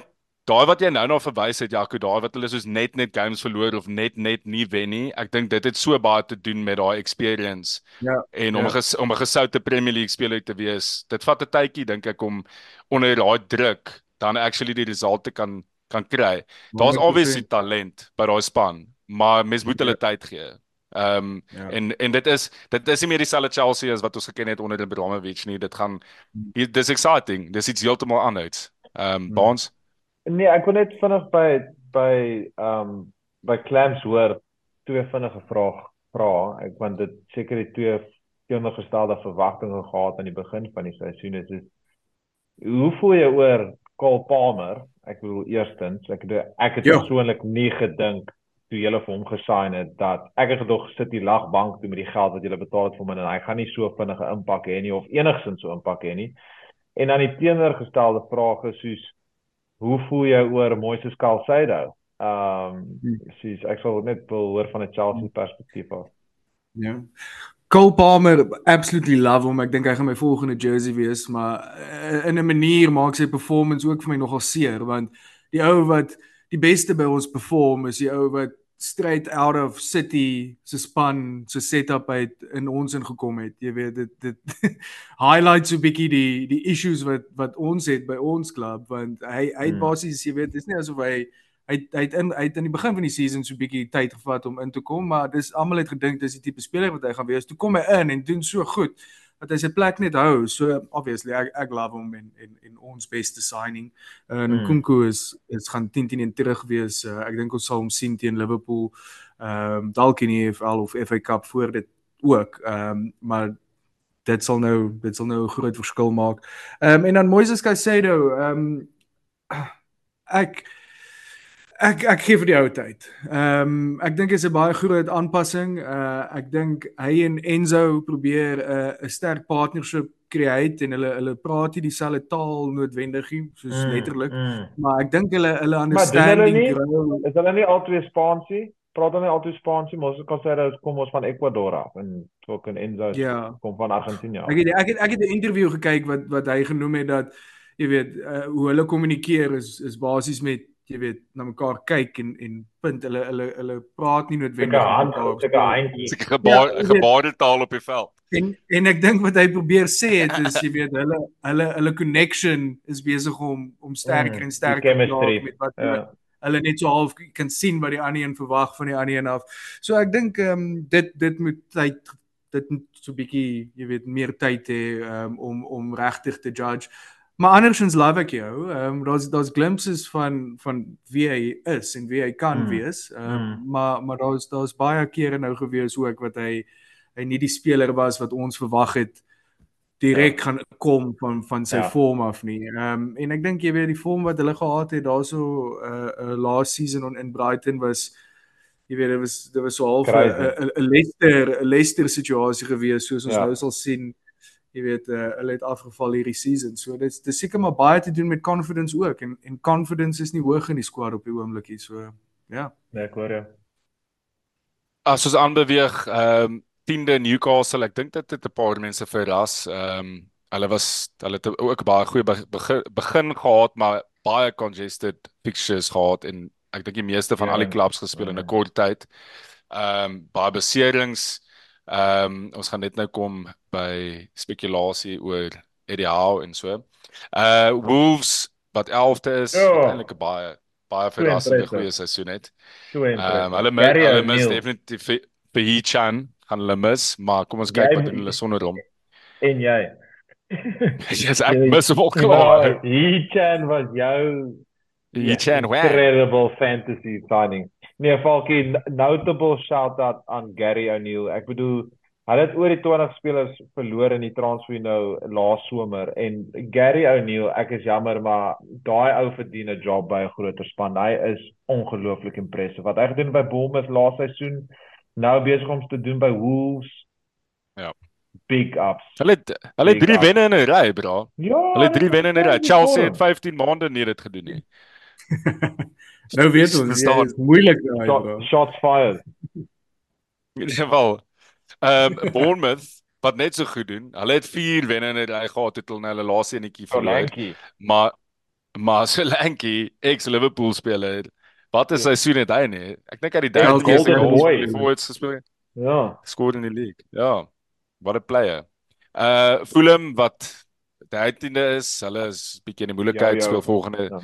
daai wat jy nou na verwys het Jaco, daai wat hulle soos net net games verloor of net net nie wen nie. Ek dink dit het so baie te doen met daai experience. Ja. En om ja. ges, om 'n gesoute Premier League speler te wees. Dit vat 'n tydjie dink ek om onder daai druk dan actually die resultate kan kan kry. Daar's obviously talent by daai span, maar mens moet hulle ja. tyd gee. Ehm um, ja. en en dit is dit is nie meer dieselfde Chelsea as wat ons geken het onder Ibrahimovic nie. Dit gaan hmm. dis exciting. Dis iets heeltemal anders. Ehm um, Bonds. Nee, ek wil net vinnig by by ehm um, by Clams hoor twee vinnige vrae vra. Ek want dit seker die twee teenoorgestelde verwagtinge gehad aan die begin van die seisoen is is hoe voel jy oor Cole Palmer? Ek bedoel eerstens, ek het ek het Ja. persoonlik nie gedink toe julle vir hom gesign het dat ek het gedog sit die lagbank toe met die geld wat julle betaal het vir hom en hy gaan nie so vinnige impak hê nie of enigsins so impak hê nie. En dan die teenoorgestelde vraag is soos hoe voel jy oor Moises Calcedo? Ehm um, sies ek sal net wil hoor van 'n Chelsea perspektief af. Ja. Cole Palmer absolutely love hom. Ek dink hy gaan my volgende jersey wees, maar uh, in 'n manier maak sy performance ook vir my nogal seer want die ou wat die beste by ons perform is die ou wat straight out of City se span se setup uit in ons ingekom het. Jy weet dit dit highlights so 'n bietjie die die issues wat wat ons het by ons klub want hy hy Hmm. basies jy weet dis nie asof hy hy hy het in hy het in die begin van die season so 'n bietjie tyd gevat om in te kom, maar dis almal het gedink dis die tipe speler wat hy gaan wees. Toe kom hy in en doen so goed dat hy sy plek net hou. So obviously ek ek love hom en en en ons beste signing. En Mm. Nkunku is is gaan 10 teen 1 terug wees. Uh, ek dink ons sal hom sien teen Liverpool. Ehm um, dalk in die EFL of FA Cup voor dit ook. Ehm um, maar dit sal nou dit sal nou 'n groot verskil maak. Ehm um, en dan Moises Caicedo, ehm um, ek ek ek gee vir die ou tyd. Ehm um, ek dink dit is 'n baie groot aanpassing. Uh ek dink hy en Enzo probeer 'n uh, 'n sterk partnership create en hulle hulle praat nie dieselfde taal noodwendig nie, soos mm, letterlik, Mm. maar ek dink hulle hulle Maar doen hulle understanding nie? Is hulle nie altyd Spaansie? Praat hulle nie altyd Spaansie? Mos kan sê dat kom ons van Ecuador af en ook in Enzo Ja. kom van Argentinië. af. Ek het ek het ek het 'n interview gekyk wat wat hy genoem het dat jy weet uh, hoe hulle kommunikeer is is basies met jy weet na mekaar kyk en en punt hulle hulle hulle praat nie noodwendig met mekaar. seker handjie. Seker gebaar Ja, dit- gebaartaal op die veld. En en ek dink wat hy probeer sê het is jy weet hulle hulle hulle connection is besig om om sterker en die sterker te chemistry, raak met wat hulle Ja. hulle net so half kan sien wat die ander een verwag van die ander een af. So ek dink ehm um, dit dit moet tyd dit moet so 'n bietjie, jy weet, meer tyd hê um, om om regtig te judge. Maar andersins love ek jou. Ehm um, daar's daar's glimpses van van wie hy is en wie hy kan Mm. wees. Ehm um, Mm. maar maar daar's daar's baie kere nou gewees ook wat hy hy nie die speler was wat ons verwag het direk ja. gaan kom van van sy Ja. vorm af nie. Ehm um, en ek dink jy weet die vorm wat hulle gehad het daarso 'n uh, uh, last season on in Brighton was jy weet dit was dit was so half 'n Leicester 'n Leicester situasie gewees soos ons Ja. nou sal sien. Jy weet uh, hulle het afgeval hierdie season. So dit's dis seker maar baie te doen met confidence ook en en confidence is nie hoog in die squad op die oomblik hier so ja. Nee, ek hoor jou. As ons aanbeweeg, ehm um, 10de Newcastle, ek dink dit het 'n paar mense verras. Ehm um, hulle was hulle het ook baie goeie be- begin, begin gehad, maar baie congested fixtures gehad en ek dink die meeste van Ja. al die clubs gespeel in 'n Ja. kort tyd. Ehm um, baie beserings. Ehm um, ons gaan net nou kom by spekulasie oor Eddie Howe en so. Uh Wolves wat 11de is, Ja. wat eintlik 'n baie baie verrassende goeie seisoen het. Ehm impressive. hulle mis hulle mis definitief vir vir Hee-chan gaan hulle mis, maar kom ons Jy kyk wat moet- doen hulle sonder hom. en jy. Yes, ek mis hom ook klaar. Hichan was jou Hee-chan, wow. incredible fantasy signing. Nee, Falkie, n- notable shout out aan Gary O'Neill. Ek bedoel, hulle het oor die 20 spelers verloor in die transfer nou laas somer en Gary O'Neill, ek is jammer, maar daai ou verdien 'n job by 'n groter span. Hy is ongelooflik impressive. Wat hy gedoen het by Bournemouth laas seisoen, nou besig om te doen by Wolves. Ja. Big ups. Hulle het hulle het Big drie up. wenne in 'n ry, bro. Ja, Hulle het drie dit wenne in 'n ry. Chelsea het 15 maande nie dit gedoen nie. nou weet ons, dit is moeilik daai. Shots fired. In ieder geval. Ehm Bournemouth wat net so goed doen. Hulle het 4 wenne in 'n ry gehad het hulle nou hulle laaste enetjie verloor. Solankie. Maar maar Solanke, ex-Liverpool speler, wat 'n Ja. seisoen het hy nie? Ek dink hy het die Ja, derde goals Boy. vir die Forwards gespeel. Ja. Scored in die league. Ja. What a player. Uh Fulham wat 13de is, hulle is bietjie in die moeilikheid Ja, ja. speel volgende Ja.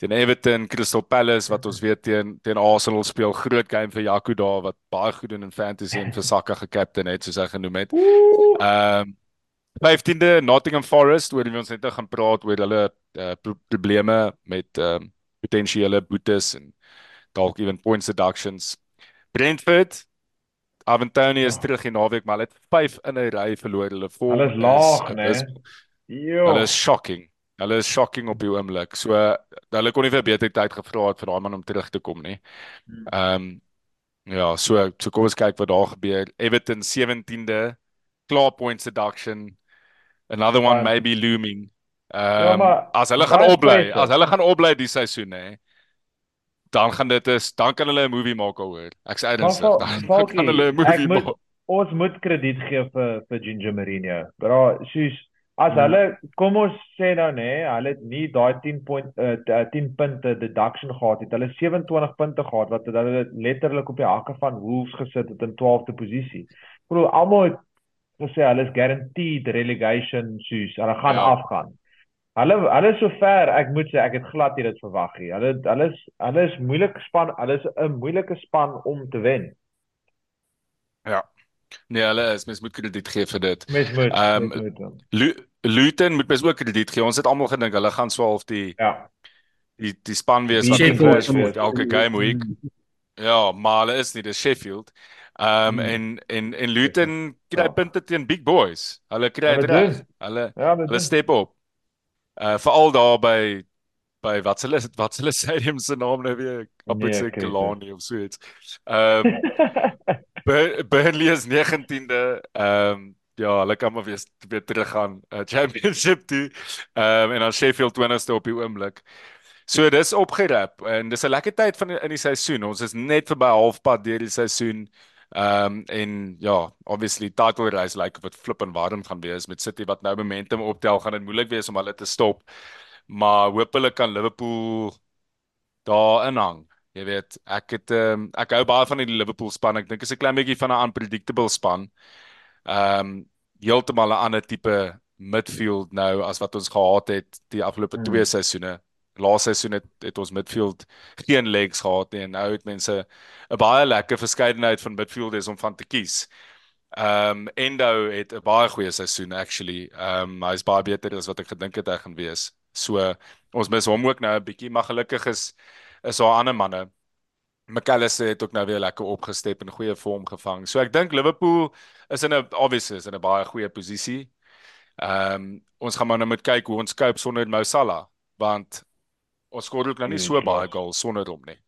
Teen Everton, Crystal Palace wat ons weet teen teen Arsenal speel groot game vir Jaco daar wat baie goed doen in fantasy en vir Saka gekaptein het soos hy genoem het. Ehm um, 15de Nottingham Forest oor wie ons net nou gaan praat oor hulle uh, pro probleme met ehm um, potensiële boetes en dalk even points deductions. Brentford Avantoni is Oh. terug in naweek, maar hulle het 5 in 'n ry verloor. Hulle vorm Hulle is laag, né? Jo. Hulle is shocking. Hulle is shocking op die oomblik. So hulle kon nie vir beter tyd gevra het vir daai man om terug te kom nie. Hmm. Ehm ja, so so kom ons kyk wat daar gebeur. Everton 17de, klaar points deduction. Another one Ja. maybe looming. Ja, Ehm maar as hulle gaan opbly, as hulle gaan opbly die seisoen hè, dan gaan dit is dan kan hulle 'n movie maak daaroor. Ek's ernstig. Dan, dan Falkie, kan hulle 'n movie moet- maak. ons moet krediet gee vir vir Ginger Mourinho. Bra, soos as Hmm. hulle kom ons sê nou nê, hulle het nie daai 10 point uh, 10 punte deduction gehad het. Hulle het 27 punte gehad wat hulle letterlik op die hakke van Wolves gesit het in 12de posisie. Bro, almal het gesê hulle is guaranteed relegation soos hulle gaan Ja. afgaan. Hulle hulle so ver, ek moet sê ek het glad nie dit verwag nie. Hulle hulle is hulle is moeilike span, hulle is 'n moeilike span om te wen. Nee, hulle is mens moet krediet gee vir dit. Mens moet, Ehm. Lu Luton moet mens ook krediet gee. Ons het almal gedink hulle gaan so half die Ja. die die span wees Die wat Sheffield gevoel word elke game week. Mm. Ja, maar hulle is nie, dis Sheffield. Ehm um, Hmm. en en en Luton kry Ja. punte teen big boys. Hulle kry Hulle dit reg. Hulle Ja, hulle step op. Uh veral daar by by wat hulle wat hulle stadium se naam nou weer op ek weet Kalani of so iets. Ehm Bur- Burnley is 19de. Ehm um, ja, hulle kan maar weer weer teruggaan uh, championship toe. Ehm um, en dan Sheffield 20ste op die oomblik. So dis opgerap en dis 'n lekker tyd van in die seisoen. Ons is net verby halfpad deur die seisoen. Ehm um, en ja, obviously title race lyk like, of dit flip en warm gaan wees met City wat nou momentum optel, gaan dit moeilik wees om hulle te stop. Maar hoop hulle kan Liverpool daarin hang. Jy weet, ek het um, ek hou baie van die Liverpool span. Ek dink is 'n klein bietjie van 'n unpredictable span. Ehm um, heeltemal 'n ander tipe midfield nou as wat ons gehad het die afgelope Mm. twee seisoene. Laaste seisoen het, het ons midfield geen legs gehad nie en nou het mense 'n baie lekker verskeidenheid van midfielders om van te kies. Ehm um, Endo het 'n baie goeie seisoen actually. Ehm um, hy's baie beter as wat ek gedink het hy gaan wees. So ons mis hom ook nou 'n bietjie, maar gelukkig is is daar ander manne. McAllister het ook nou weer lekker opgestep en goeie vorm gevang. So ek dink Liverpool is in 'n obviously is in 'n baie goeie posisie. Ehm um, ons gaan maar nou moet kyk hoe ons cope sonder Mo Salah want ons skoor ook nou nie so Huge baie loss. goals sonder hom nie.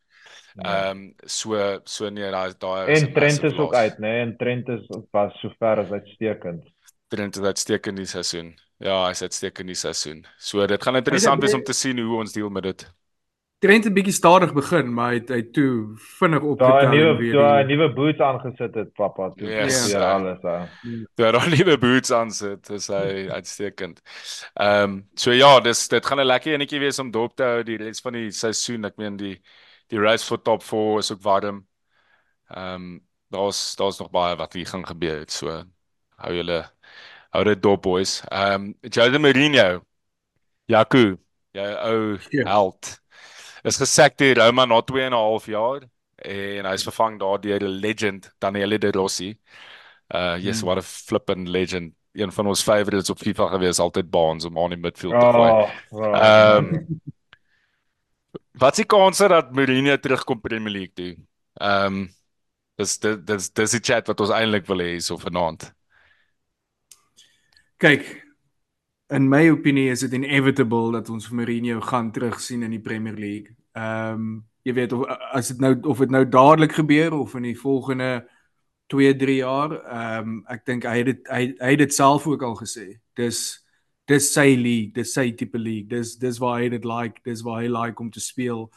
Ja. Ehm um, so so nee daai daai En Trent is ook uit, né? En Trent is was sover as uitstekend. Trent het uitstekend die seisoen. Ja, hy's uitstekend die seisoen. So dit gaan interessant wees om te sien hoe ons deel met dit. Trent het bietjie stadig begin, maar hy het hy toe vinnig Daai opgetel en nuwe weer daai die- nuwe boots aangesit het, pappa. Toe Yes, yes, ja. alles, ja. Toe hy daar nuwe boots aan sit, is hy uitstekend. Ehm um, so ja, dis dit gaan 'n lekker enetjie wees om dop te hou die res van die seisoen. Ek meen die die race vir top 4 is ook warm. Ehm um, daar's daar's nog baie wat hier gaan gebeur het. So hou julle hou dit dop boys. Ehm um, Jose Mourinho. Jaco, jou ou Ja. held. Is gesak deur Roma na 2 en 'n half jaar en hy's vervang daar deur 'n legend Daniele De Rossi. Uh yes, Hmm. what a flippin legend. Een van ons favorites op FIFA gewees, altyd Baans om aan die midfield te gooi. Oh, wow. Ehm Wat se kanse dat Mourinho terugkom Premier League toe? Ehm um, dis dis dis dis die chat wat ons eintlik wil hê so vanaand. Kyk, in my opinie is dit inevitable dat ons Mourinho gaan terugsien in die Premier League. Ehm um, jy weet of as dit nou of dit nou dadelik gebeur of in die volgende 2, 3 jaar, ehm um, ek dink hy het dit hy hy het dit self ook al gesê. Dis dis sy league, dis sy tipe league. Dis dis waar hy dit like, dis waar hy like om te speel.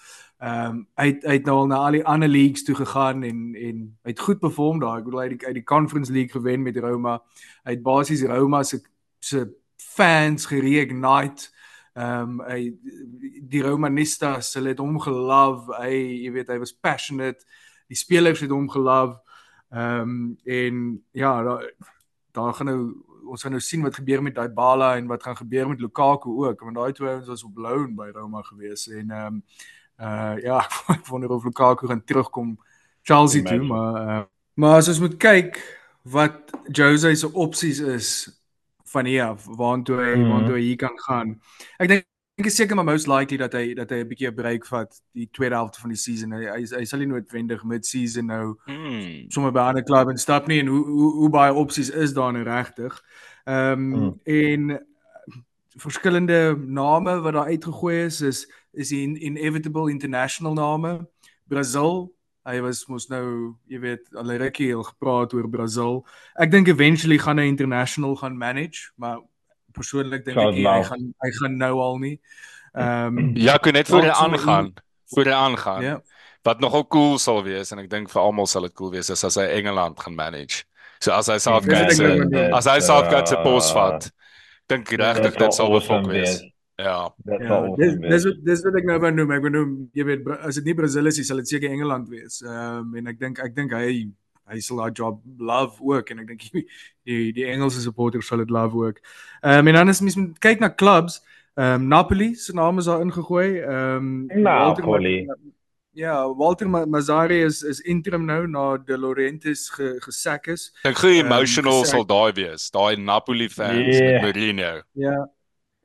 Ehm um, hy het- hy het nou al na al die ander leagues toe gegaan en en hy het goed perform daar. Ek bedoel hy het die, uit die Conference League gewen met Roma. Hy het basies Roma se se fans gereignite. Ehm um, hy die Romanistas, hulle het hom gelove. Hy, jy weet, hy was passionate. Die spelers het hom gelove. Ehm um, en ja, daar daar gaan nou ons gaan nou sien wat gebeur met Dybala en wat gaan gebeur met Lukaku ook, want daai twee ouens was op loan by Roma gewees en ehm um, uh ja, ek wonder of Lukaku gaan terugkom Chelsea toe, maar uh, maar as ons moet kyk wat Jose se opsies is van hier af waantoe hy Mhm. waantoe hy kan gaan. Ek dink ek is seker maar most likely dat hy dat hy 'n bietjie 'n break vat die tweede helfte van die season. Hy hy, hy sal nie noodwendig mid-season nou Hmm. sommer by 'n ander klub en stap nie en hoe hoe hoe baie opsies is daar nou regtig. Ehm um, Hmm. en verskillende name wat daar uitgegooi is is is die in- inevitable international name. Brazil, hy was mos nou, jy weet, al rukkie al gepraat oor Brazil. Ek dink eventually gaan hy international gaan manage, maar persoonlik dink ek nou. hy gaan hy gaan nou al nie. Ehm um, Ja, ek net voor hy aangaan. Voor hy aangaan. ja. Wat nogal cool sal wees en ek dink vir almal sal dit cool wees is as hy Engeland gaan manage. So as hy Southgate ek se as hy Southgate se pos vat, dink regtig dit sal awesome befok wees. Ja. Dit Ja, dis dis wat dis wat ek nou wou noem. Ek wou noem, jy weet, as dit nie Brasil is, nie, sal dit seker Engeland wees. Ehm um, en ek dink ek dink hy hy sal daai job love ook en ek dink die die, die Engelse supporters sal dit love ook. Ehm um, en dan as mens moet kyk na clubs, ehm um, Napoli se naam is daar ingegooi. Ehm um, Napoli. Ja, Walter Ma- Mazzari is is interim nou na De Laurentiis ge, gesak is. Hoe Ehm, emotional gesê- sal daai wees. Daai Napoli fans Yeah. met Mourinho. Ja.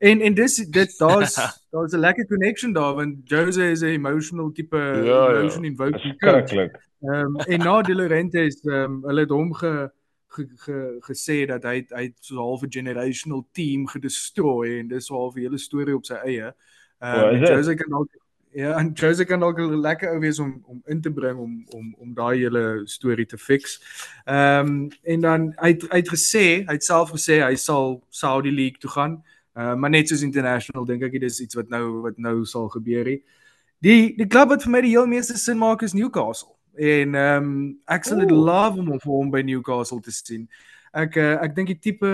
En en dis dit daar's daar's 'n lekker connection daar want Jose is 'n emotional tipe Ja, ja. emotion invoking coach. Ehm um, en na De Laurentiis ehm um, hulle het hom ge, ge, ge gesê dat hy hy het so 'n half 'n generational team gedestrooi en dis so 'n half 'n hele storie op sy eie. Ehm um, is dit? Jose kan dalk ja, en Jose kan dalk lekker ou wees om om in te bring om om om daai hele storie te fix. Ehm um, en dan hy het, hy het gesê, hy het self gesê hy sal Saudi League toe gaan. Uh, maar net soos international dink ek dit is iets wat nou wat nou sal gebeur hier. Die die klub wat vir my die heel meeste sin maak is Newcastle. En ehm um, ek sal dit love om hom vir hom by Newcastle te sien. Ek uh, ek dink die tipe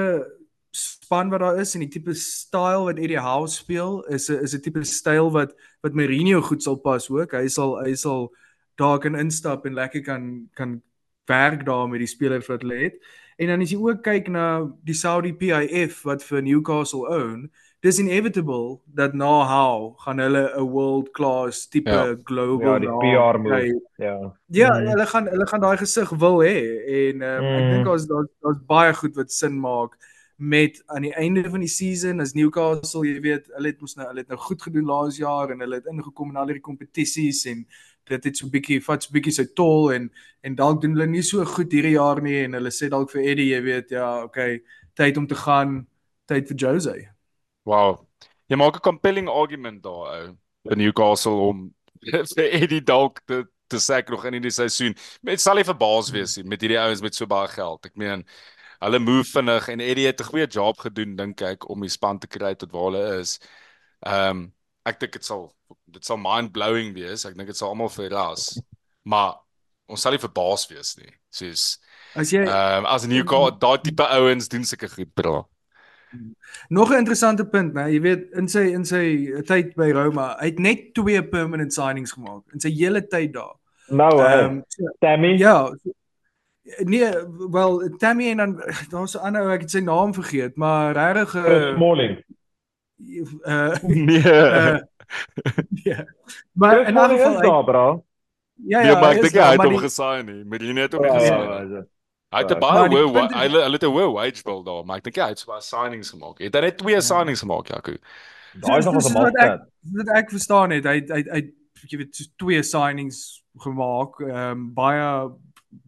span wat daar is en die tipe styl wat Eddie Howe speel is 'n is 'n tipe styl wat wat Mourinho goed sal pas ook. Hy sal hy sal daar kan instap en lekker kan kan werk daar met die spelers wat hulle het. En dan as jy ook kyk na die Saudi PIF wat vir Newcastle own, dis inevitable dat na Howe gaan hulle 'n world class tipe Ja. global Ja, die PR kry. move. Ja. Ja, Mhm. hulle gaan hulle gaan daai gesig wil hê en um, ek Mm. dink daar's daar's daar's baie goed wat sin maak met aan die einde van die season as Newcastle, jy weet, hulle het mos nou hulle het nou goed gedoen laas jaar en hulle het ingekom in al hierdie kompetisies en dit het so bietjie vat so bietjie sy tol en en dalk doen hulle nie so goed hierdie jaar nie en hulle sê dalk vir Eddie, jy weet, ja, okay, tyd om te gaan, tyd vir Jose. Wow. Jy maak 'n compelling argument daar ou vir Newcastle om vir Eddie dalk te te sack nog in die seisoen. Met sal hy verbaas wees nie met hierdie ouens met so baie geld. Ek meen hulle move vinnig en Eddie het 'n goeie job gedoen dink ek om die span te kry tot waar hulle is. Ehm um, ek dink dit sal dit sal mind blowing wees. Ek dink dit sal almal verras. Maar ons sal nie verbaas wees nie. Soos As jy ehm um, as Newcastle daai tipe ouens doen sulke goed bra. Nog 'n interessante punt, né? Jy weet in sy in sy tyd by Roma, hy het net twee permanent signings gemaak in sy hele tyd daar. Nou, Ehm um, so, Tammy. ja. Nee, wel Tammy en dan daar's 'n ander ou, ek het sy naam vergeet, maar regtig Chris uh, Smalling. uh Nee. uh ja. Maar in Smalling geval hy- daar, bro. ja Nee, ja, maar ek is dink hy het maar hom gesign nie. Mourinho het hom Ja, nie gesign ja, nie. ja. Hy het Ja. baie Maar hoë hy hulle het 'n hoë wage bill daar, maar ek dink hy het so baie signings gemaak. Het hy net twee signings gemaak, Jaco? Daai is nog ek- maak. wat ek verstaan het, hy hy hy jy weet so twee signings gemaak, ehm um, baie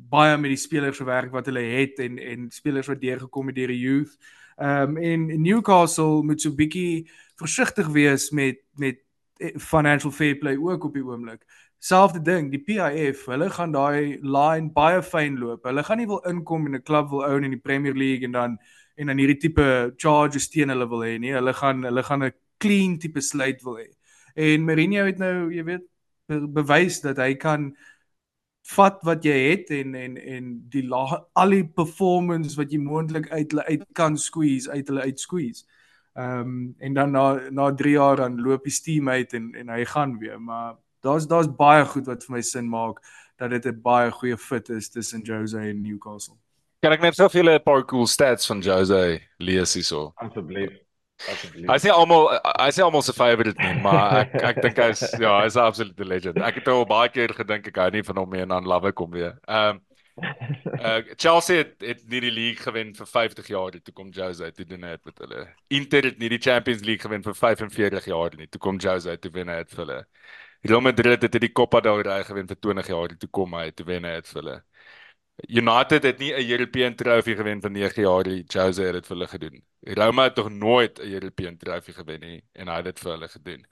baie met die spelers gewerk wat hulle het en en spelers wat deurgekom het deur die youth. Ehm um, en Newcastle moet so bietjie versigtig wees met met eh, financial fair play ook op die oomblik. Selfde ding, die PIF, hulle gaan daai line baie fyn loop. Hulle gaan nie wil inkom en 'n klub wil own in die Premier League en dan en dan hierdie tipe charges teen hulle wil hê nie. Hulle gaan hulle gaan 'n clean tipe slate wil hê. En Mourinho het nou, jy weet, be bewys dat hy kan vat wat jy het en en en die la, al die performance wat jy moontlik uit hulle uit kan squeeze, uit hulle uit squeeze. Ehm um, en dan na na 3 jaar dan loop die steam uit en en hy gaan weer, maar daar's daar's baie goed wat vir my sin maak dat dit 'n baie goeie fit is tussen Jose en Newcastle. Kan ek net so vir julle 'n paar cool stats van Jose lees hierso? Asseblief. Asseblief. Hy sê almal hy sê almal se favorite nie, maar ek ek dink hy's ja, hy's 'n absolute legend. Ek het al baie keer gedink ek hou nie van hom nie en dan love ek hom weer. Ehm um, Uh Chelsea het, het nie die league gewen vir 50 jaar nie. Toe kom Jose toe doen dit met hulle. Inter het nie die Champions League gewen vir 45 jaar nie. Toe kom Jose toe wen dit vir hulle. Real Madrid het die Copa del Rey gewen vir 20 jaar nie. Toe kom hy toe wen dit vir hulle. United het nie 'n European trophy gewen vir 9 jaar nie. Jose het dit vir hulle gedoen. Roma het tog nooit 'n European trophy gewen nie en hy het dit vir hulle gedoen.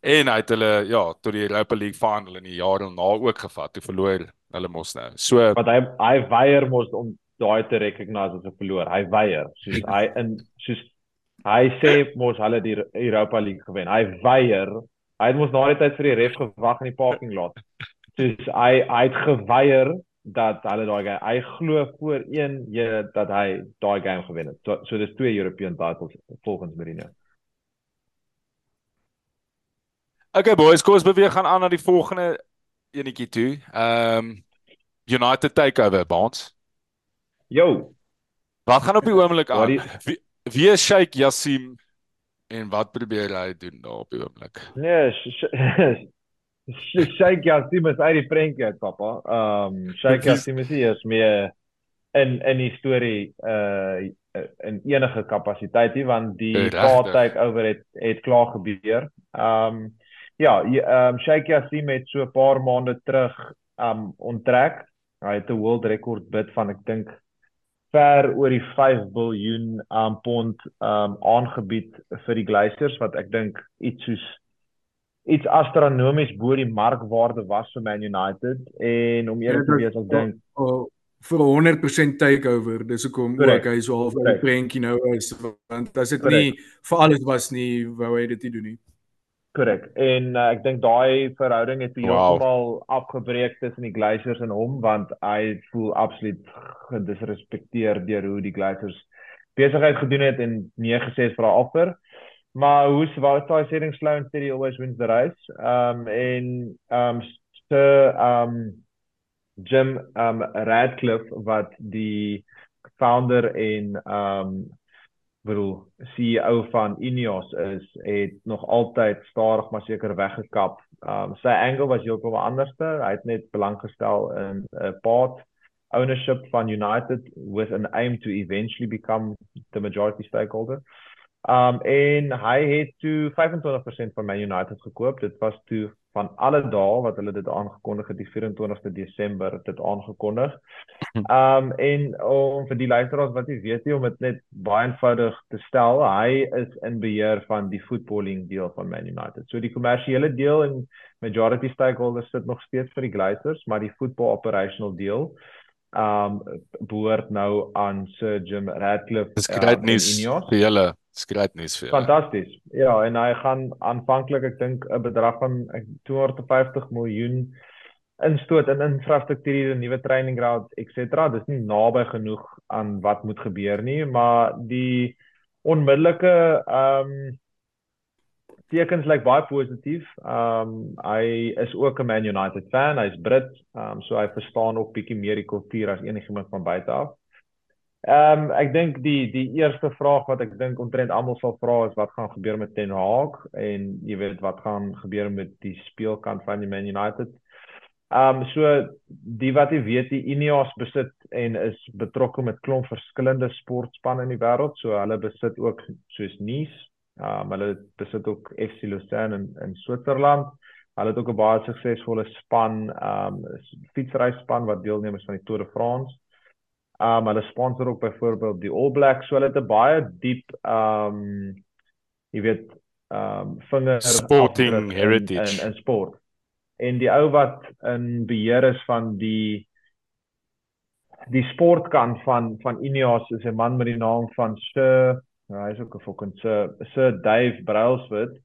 En hy het hulle ja, tot die Europa League final in die jaar daarna ook gevat. Toe verloor hulle mos nou. So wat hy hy weier mos om daai te recognise as 'n verloor. Hy weier. Soos hy in soos hy sê mos hulle die Europa League gewen. Hy weier. Hy het mos na die tyd vir die ref gewag in die parking lot. Soos hy hy het geweier dat hulle daai game hy glo voor een jy dat hy daai game gewen het. So so dis twee European titles volgens Marino. Okay boys, kom ons beweeg gaan aan na die volgende enetjie toe. Ehm um, United takeover bonds. Yo. Wat gaan op die oomblik aan? Wie, wie is Sheikh Yassim en wat probeer hy doen daar op die oomblik? Nee, Sheikh Yassim is uit die prentjie uit, pappa. Ehm um, Sheikh Yassim is hier meer in in die storie uh in enige kapasiteit nie want die partyd oor het het klaar gebeur. Ehm um, ja, ehm um, Sheikh Yassim het so 'n paar maande terug um onttrek. Hy het 'n world record bid van ek dink ver oor die 5 miljard um pond um aangebied vir die Glazers wat ek dink iets soos iets astronomies bo die markwaarde was vir Man United en om eerlik te wees ek dink oh, vir 100% takeover dis hoekom ook hy so half 'n prentjie nou is want as dit nie vir alles was nie wou hy dit nie doen nie. Korrek en uh, ek dink daai verhouding het heeltemal wow. afgebreek tussen die Glazers en hom want hy voel absoluut gedisrespekteer deur hoe die Glazers besigheid gedoen het en nee gesê het vir haar offer Maar hoe's wat daai setting slow and steady always wins the race. Um en um so um Jim um Radcliffe wat die founder en um bedoel CEO van Ineos is, het nog altyd stadig maar seker weggekap. Um sy angle was heeltemal anderste. Hy het net belang gestel in 'n part ownership van United with an aim to eventually become the majority stakeholder. Um en hy het toe 25% van Man United gekoop. Dit was toe van alle dae wat hulle dit aangekondig het die 24ste Desember dit aangekondig. Um en om vir die luisteraars wat nie weet nie om dit net baie eenvoudig te stel, hy is in beheer van die footballing deel van Man United. So die kommersiële deel en majority stakeholders sit nog steeds vir die Glazers, maar die football operational deel um behoort nou aan Sir Jim Radcliffe. Dis groot uh, nuus vir julle skryf nuus vir julle. Fantasties. Ja, en hy gaan aanvanklik ek dink 'n bedrag van 250 miljoen instoot in infrastruktuur, nuwe training grounds, etc. Dis nie naby genoeg aan wat moet gebeur nie, maar die onmiddellike ehm um, tekens lyk baie positief. Ehm um, hy is ook 'n Man United fan, hy's Brit, ehm um, so hy verstaan ook bietjie meer die kultuur as enigiemand van buite af. Ehm um, ek dink die die eerste vraag wat ek dink omtrent almal sal vra is wat gaan gebeur met Ten Hag en jy weet wat gaan gebeur met die speelkant van die Man United. Ehm um, so die wat jy weet die Ineos besit en is betrokke met klomp verskillende sportspanne in die wêreld. So hulle besit ook soos Nice. Um, hulle besit ook FC Lucerne in in Switserland. Hulle het ook 'n baie suksesvolle span, ehm um, fietsryspan wat deelneem is van die Tour de France. Um hulle sponsor ook byvoorbeeld die All Blacks, so hulle het 'n baie diep um jy weet um vinger sporting heritage in, in, in sport. En die ou wat in beheer is van die die sportkant van van Ineos is 'n man met die naam van Sir, nou, hy is ook 'n fucking Sir, Sir Dave Brailsford.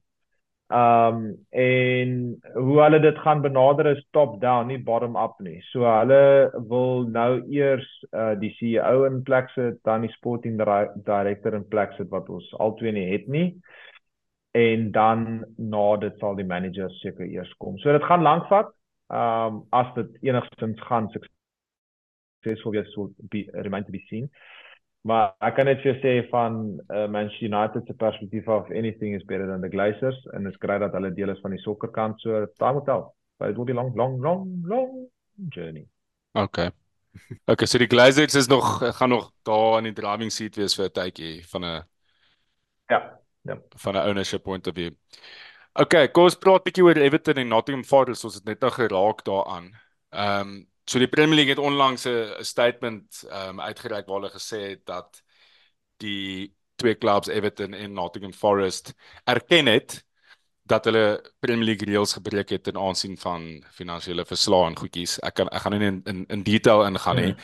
Um en hoe hulle dit gaan benader is top down nie bottom up nie. So hulle wil nou eers uh, die CEO in plek sit, dan die sporting director in plek sit wat ons albei nie het nie. En dan na dit sal die manager seker eers kom. So dit gaan lank vat. Um as dit enigstens gaan suksesvol wees sou be remain to be seen. Maar ek kan net vir sê van uh, Manchester United se perspektief af anything is better than the Glazers en dit grait dat hulle deel is van die sokkerkant so time will tell. But it will be long long long long journey. Okay. Okay, so die Glazers is nog gaan nog daar in die driving seat wees vir 'n tydjie van 'n Ja, ja. van 'n ownership point of view. Okay, kom ons praat bietjie oor Everton en Nottingham Forest, ons het net nou geraak daaraan. Ehm um, so die Premier League het onlangs 'n statement ehm um, uitgereik waar hulle gesê het dat die twee clubs Everton en Nottingham Forest erken het dat hulle Premier League reëls gebreek het in aansien van finansiële verslae en goedjies. Ek kan ek gaan nie in in, in detail ingaan nie. Hmm.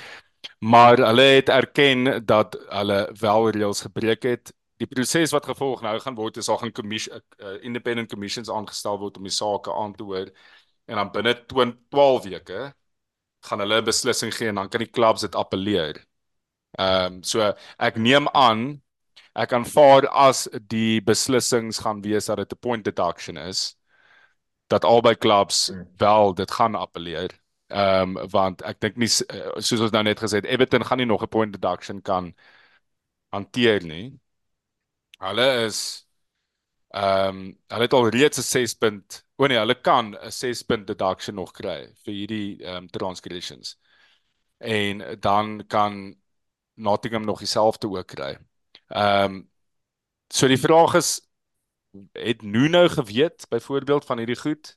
Maar hulle het erken dat hulle wel reëls gebreek het die proses wat gevolg nou gaan word is al gaan commission uh, independent commissions aangestel word om die sake aan te hoor en dan binne 12 weke gaan hulle 'n beslissing gee en dan kan die clubs dit appeleer. Ehm um, so ek neem aan ek aanvaar as die beslissings gaan wees dat dit 'n point deduction is dat albei clubs hmm. wel dit gaan appeleer. Ehm um, want ek dink nie eh, soos ons nou net gesê het Everton gaan nie nog 'n point deduction kan hanteer nie. Hulle is ehm um, hulle het al reeds 'n 6 punt. O nee, hulle kan 'n 6 punt deduction nog kry vir hierdie ehm um, transgressions. En dan kan Nottingham nog dieselfde ook kry. Ehm um, so die vraag is het Nuno geweet byvoorbeeld van hierdie goed?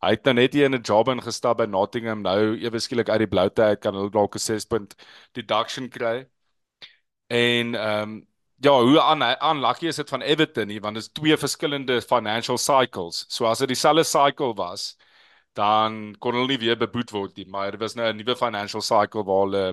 Hy het nou net hier in 'n job ingestap by Nottingham nou ewe skielik uit die bloute uit kan hulle dalk 'n 6 punt deduction kry. En ehm um, ja, hoe aan aanlucky is dit van Everton nie want dit is twee verskillende financial cycles. So as dit dieselfde cycle was, dan kon hulle nie weer beboet word nie, maar dit was nou 'n nuwe financial cycle waar hulle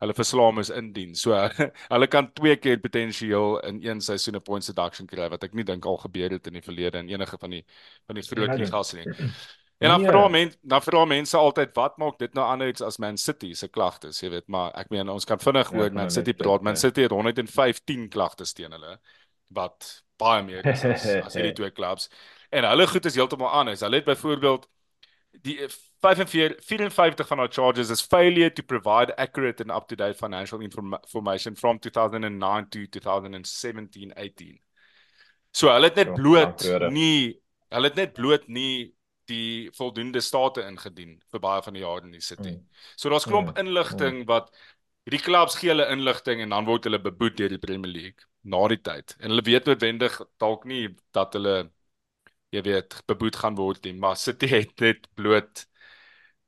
hulle verslaam is indien. So hulle kan twee keer potensieel in een seisoen 'n points deduction kry wat ek nie dink al gebeur het in die verlede in enige van die van die groot ligas nie. En dan nee. vra mense, dan vra mense altyd wat maak dit nou anders as Man City se klagtes, jy weet, maar ek meen ons kan vinnig ja, oor Man City praat. Man City het 115 klagtes teen hulle wat baie meer is as, as hierdie twee clubs. En hulle goed is heeltemal anders. Hulle het byvoorbeeld die 45 54 van our charges is failure to provide accurate and up-to-date financial information from 2009 to 2017-18. So hulle het net ja, bloot nie hulle het net bloot nie die voldoende state ingedien vir baie van die jare in die city. Mm. So daar's klomp mm. inligting mm. wat hierdie klubs gee hulle inligting en dan word hulle beboet deur die Premier League na die tyd. En hulle weet noodwendig dalk nie dat hulle jy weet beboet gaan word nie, maar City het net bloot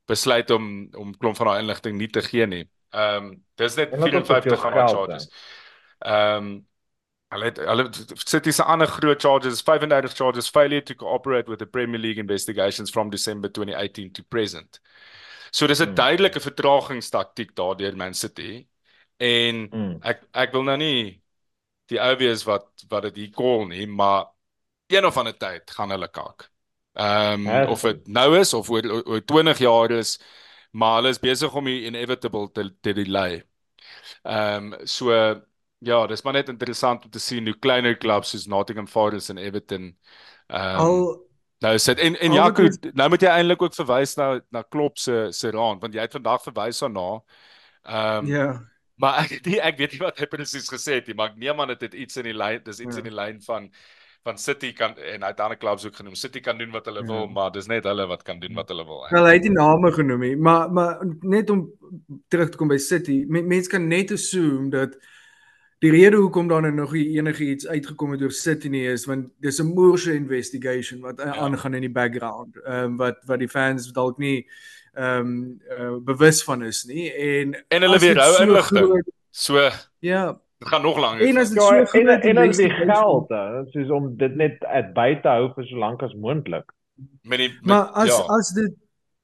besluit om om klomp van daai inligting nie te gee nie. Ehm um, dis net 54 van die charges. Ehm um, Hulle het hulle City se ander groot charges is 35 charges failure to cooperate with the Premier League investigations from December 2018 to present. So dis 'n mm. duidelike vertragingstaktiek daardeur Man City en mm. ek ek wil nou nie die obvious wat wat dit hier call nie, maar een of ander tyd gaan hulle kak. Ehm um, of dit nou is of oor, oor 20 jaar is, maar hulle is besig om die inevitable te te delay. Ehm um, so Ja, dis maar net interessant om te sien hoe kleiner klubs soos Nottingham Forest en Everton ehm um, nou sit en en Jaco, nou moet jy eintlik ook verwys na na Klopp se se raad want jy het vandag verwys daarna. Ehm um, Ja. Maar ek die, ek weet nie wat hy presies gesê het nie, maar ek neem aan dit het iets in die lyn, dis iets ja. in die lyn van van City kan en het ander klubs ook genoem. City kan doen wat hulle ja. wil, maar dis net hulle wat kan doen wat hulle wil. Wel, hy het die name genoem, maar maar net om terug te kom by City, mense kan net assume dat die rede hoekom daar nou nog enige iets uitgekom het oor nie is want dis 'n moorse investigation wat ja. aangaan in die background. Ehm um, wat wat die fans dalk nie ehm um, uh, bewus van is nie en en hulle weer hou inligting. So Ja. Dit gaan nog langer. En as dit ja, so en en as die geld, soos om dit net uit buite hou vir so lank as moontlik. Met die met, Maar as ja. as dit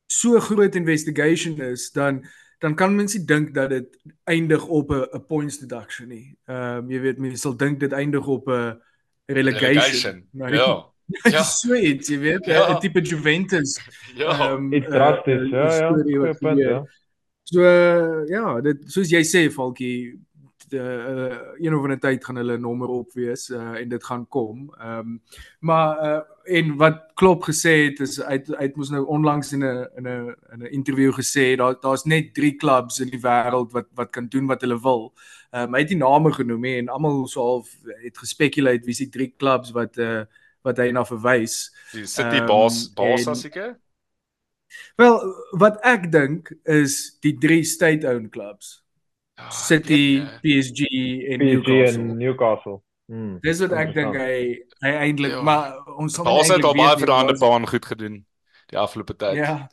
so groot investigation is, dan dan kan mens nie dink dat dit eindig op 'n points deduction nie. Ehm um, jy weet mense sal dink dit eindig op 'n relegation. relegation. Nou, ja. Ja. Sweet, jy weet, 'n ja. tipe Juventus. Ja, um, dit drasties, uh, ja, ja. ja. So ja, dit soos jy sê Falkie, uh, een of ander tyd gaan hulle nommer op wees uh, en dit gaan kom. Ehm um, maar uh, en wat Klop gesê het is hy hy moes nou onlangs in 'n in 'n in 'n onderhoud gesê daar daar's net 3 clubs in die wêreld wat wat kan doen wat hulle wil. Ehm um, hy het die name genoem he, en almal so half het gespekuleer wie se 3 clubs wat uh, wat hy na verwys. Die City um, Boss Boss as ek Wel, wat ek dink is die drie state-owned clubs. Ja, City, ek weet, PSG en PSG Newcastle. en Newcastle. Hmm. Dis wat ek dink hy hy eintlik Ja. maar ons sal Ons het al eintlik baie vir die ander baan goed gedoen die afgelope tyd. Ja.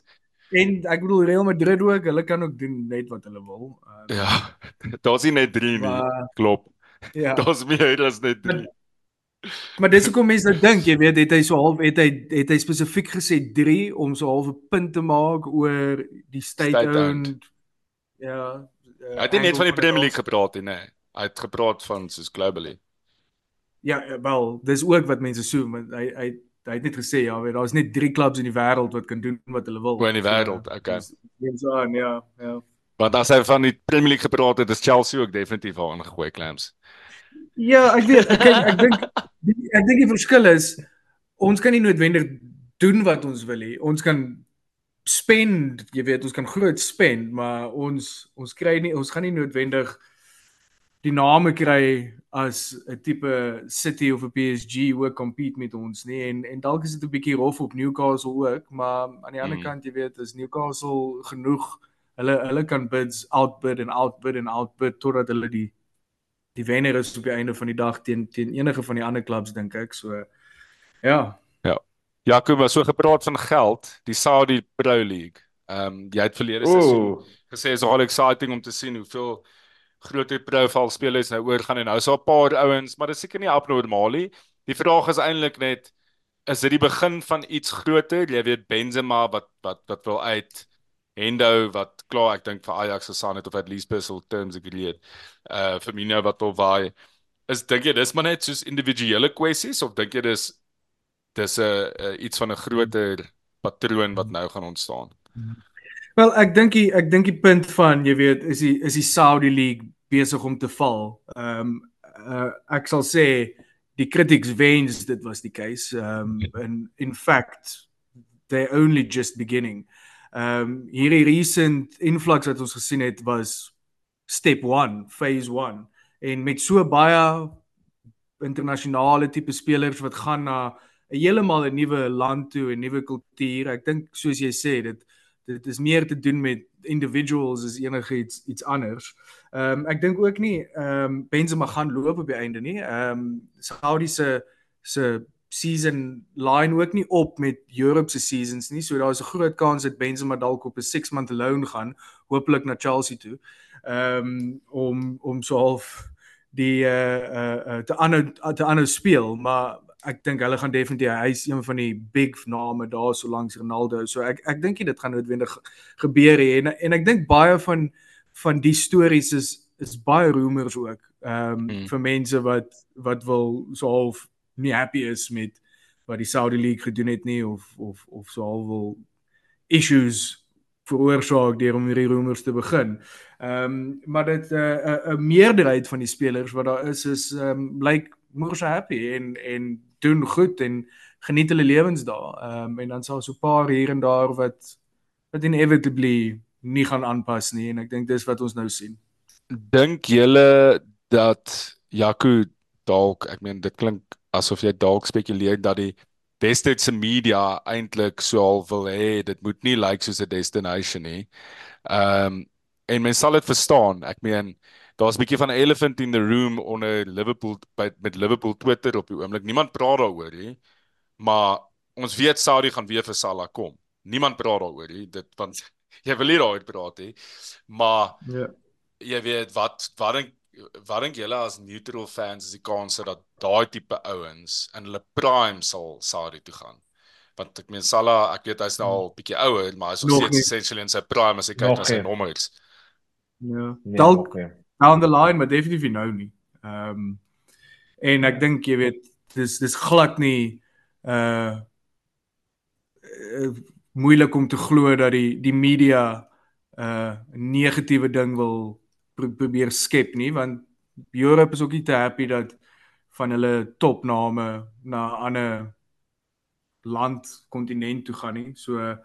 En ek bedoel Real Madrid ook, hulle kan ook doen net wat hulle wil. Um, Ja. Daar's nie net 3 nie. Klop. ja. Daar's meer as net 3. Maar dis hoekom mense nou dink, jy weet, het hy so half het hy het hy spesifiek gesê 3 om so half 'n punt te maak oor die State-owned. state-owned. Ja. Uh, Hy het nie net van die Premier al. League gepraat nie, nee. Hy het gepraat van soos globally. Ja, eh, wel, dis ook wat mense soek, want hy hy hy het net gesê ja, weet daar's net 3 klubs in die wêreld wat kan doen wat hulle wil. O, in die wêreld, okay. dis- Neem so aan, ja, ja. Want as hy van die Premier League gepraat het, is Chelsea ook definitief daarin gegooi clams. Ja, ek weet, ek kyk, ek dink die- ek dink die verskil is ons kan nie noodwendig doen wat ons wil hê. Ons kan spend, jy weet, ons kan groot spend, maar ons ons kry nie ons gaan nie noodwendig die name kry as 'n tipe City of 'n PSG ook compete met ons nie en en dalk is dit 'n bietjie rof op Newcastle ook, maar aan die ander Mm. kant jy weet, is Newcastle genoeg hulle hulle kan bids outbid en outbid en outbid totdat hulle die die wenner is op die einde van die dag teen teen enige van die ander clubs dink ek. So ja. Jakob so gepraat van geld, die Saudi Pro League. Ehm um, jy het verlede seisoen gesê is al exciting om te sien hoeveel groter profile spelers nou oorgaan en nou is daar 'n paar ouens, maar dit is seker nie abnormaal nie. Die vraag is eintlik net is dit die begin van iets groter? Jy weet Benzema wat wat wat wil uit Hendo wat klaar ek dink vir Ajax gesaan het of at least personal terms agree het. Uh Firmino wat wil waai. Is dink jy dis maar net soos individuele kwessies of dink jy dis dis 'n uh, uh, iets van 'n groter patroon wat nou gaan ontstaan? Wel, ek dink ek dink die punt van jy weet is die is die Saudi League besig om te val. Ehm um, uh, ek sal sê die critics wens dit was die case. Ehm um, in in fact they only just beginning. Ehm um, hierdie recent influx wat ons gesien het was step 1, phase 1 en met so baie internasionale tipe spelers wat gaan na 'n heeltemal 'n nuwe land toe, 'n nuwe kultuur. Ek dink soos jy sê, dit dit is meer te doen met individuals as enigiets iets anders. Ehm um, ek dink ook nie ehm um, Benzema gaan loop op die einde nie. Ehm um, Saudi se se season line ook nie op met Europe se seasons nie. So daar's 'n groot kans dat Benzema dalk op 'n 6 month loan gaan, hopelik na Chelsea toe. Ehm um, om om so half die uh uh, uh te aanhou te aanhou speel, maar ek dink hulle gaan definitief hy's een van die big name daar so langs Ronaldo. So ek ek dink dit gaan noodwendig gebeur nie en en ek dink baie van van die stories is is baie rumors ook. Ehm um, Hmm. vir mense wat wat wil so half nie happy is met wat die Saudi League gedoen het nie of of of so half wil issues veroorsaak deur om hierdie rumors te begin. Ehm um, maar dit 'n uh, 'n uh, uh, meerderheid van die spelers wat daar is is ehm um, blyk moer so happy en en doen goed en geniet hulle lewens daar. Ehm um, en dan sal so 'n paar hier en daar wat wat inevitably nie gaan aanpas nie en ek dink dis wat ons nou sien. Dink julle dat Jaco dalk, ek meen dit klink asof jy dalk spekuleer dat die Westerdse media eintlik so al wil hê dit moet nie lyk like soos 'n destination nie. Ehm um, en mens sal dit verstaan. Ek meen daar's 'n bietjie van 'n elephant in the room onder Liverpool by, met Liverpool Twitter op die oomblik. Niemand praat daaroor nie. Maar ons weet Saudi gaan weer vir Salah kom. Niemand praat daaroor nie. Dit want jy wil nie daaroor praat nie. Maar Ja. jy weet wat wat dink wat dink julle as neutral fans is die kans dat daai tipe ouens in hulle prime sal Saudi toe gaan? Want ek meen Salah, ek weet hy's nou al bietjie ouer, maar hy's nog steeds essentially in sy prime as jy kyk Nog na sy nommers. Ja. Nee, Dalk nog nie. Down the line, maar definitief nou nie. Ehm um, en ek dink jy weet dis dis glad nie uh, uh moeilik om te glo dat die die media uh 'n negatiewe ding wil pro probeer skep nie want Europe is ook nie te happy dat van hulle topname na 'n ander land kontinent toe gaan nie. So ehm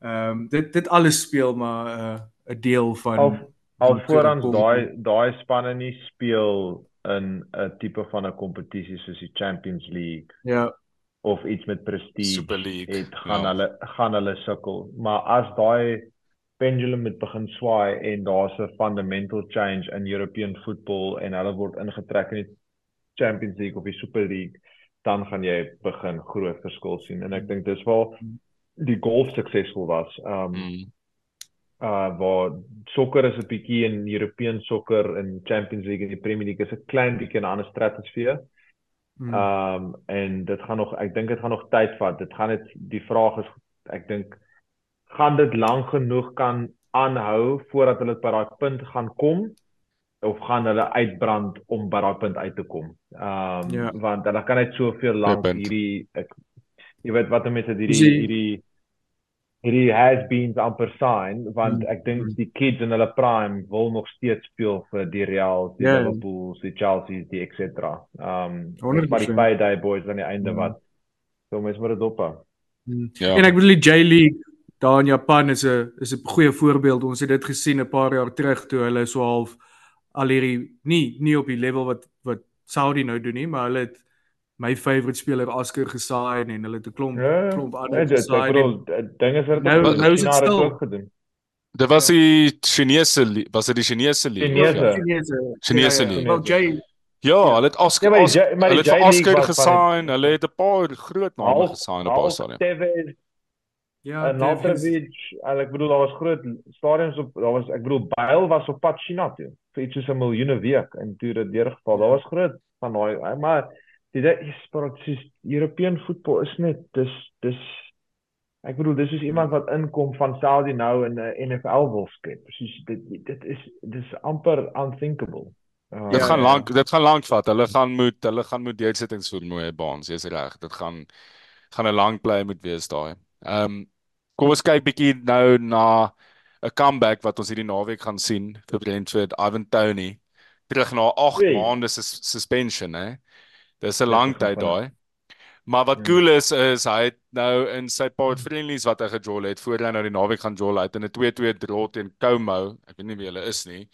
um, dit dit alles speel maar 'n uh, 'n deel van Al al van voorans kom- daai daai spanne nie speel in 'n tipe van 'n kompetisie soos die Champions League ja of iets met prestige Super League. het gaan Ja. hulle gaan hulle sukkel. Maar as daai pendulum met begin swaai en daar's 'n fundamental change in European football en hulle word ingetrek in die Champions League of die Super League, dan gaan jy begin groot verskil sien en ek dink dis waar die golf suksesvol was. Um Mm. Uh waar sokker is 'n bietjie in European sokker en Champions League en die Premier League is 'n klein bietjie 'n ander stratosfeer. Mm. Um en dit gaan nog ek dink dit gaan nog tyd vat. Dit gaan net die vraag is ek dink gaan dit lank genoeg kan aanhou voordat hulle by daai punt gaan kom of gaan hulle uitbrand om by daai punt uit te kom. Um Ja. want hulle kan net soveel lank hierdie ek jy weet wat mense hierdie Dis die- hierdie hierdie has-beens amper sign want Mm, ek dink mm. die kids in hulle prime wil nog steeds speel vir die Real, die Ja. Liverpools, die Chelsea's, die et cetera. Um 100%. maar die payday boys aan die einde Mm. wat so mense moet dit dophou. Mm. Ja. En ek bedoel die J-League daar in Japan is 'n is 'n goeie voorbeeld. Ons het dit gesien 'n paar jaar terug toe hulle so half al hierdie nie nie op die level wat wat Saudi nou doen nie, maar hulle het my favourite speler Oscar gesaai en hulle het 'n klomp Ja, klomp nee, ander ek gesaai. bedoel d- dinge wat Nou- nou is dit stil. gedoen. Dit was die Chinese was dit die Chinese league? Chinese. Chinese. Chinese ja, ja. league. Wel J Ja, hulle het Oscar, Ja, Oscar hulle het vir Oscar gesign. Hulle het 'n paar groot name gesign op half stadiums. Tevez ja. Naltrovic, en ek bedoel daar was groot stadiums op daar was ek bedoel Bale was op pad China toe vir iets soos 'n miljoene week en toe dit deurgeval. Daar was groot van daai maar ding is dis European voetbal is net dis dis ek bedoel dis is iemand wat inkom van Saudi nou in 'n NFL wil skep. Presies dit dit is dis amper unthinkable. Uh, Dit Ja, gaan lank, dit gaan lank vat. Hulle gaan moet, hulle gaan moet deursettings voer mooi baans. Jy's reg. Dit gaan gaan 'n lang bly moet wees daai. Ehm um, kom ons kyk bietjie nou na 'n comeback wat ons hierdie naweek gaan sien vir Brentford, Ivan Toney. Terug na 8 Oei. maande sus suspension, hè. Dis 'n Dit lang tyd daai. Maar wat Hmm. cool is is hy het nou in sy paar friendlies wat hy gejol het voor hy nou die naweek gaan jol uit in 'n 2-2 draw teen Como. Ek weet nie wie hulle is nie.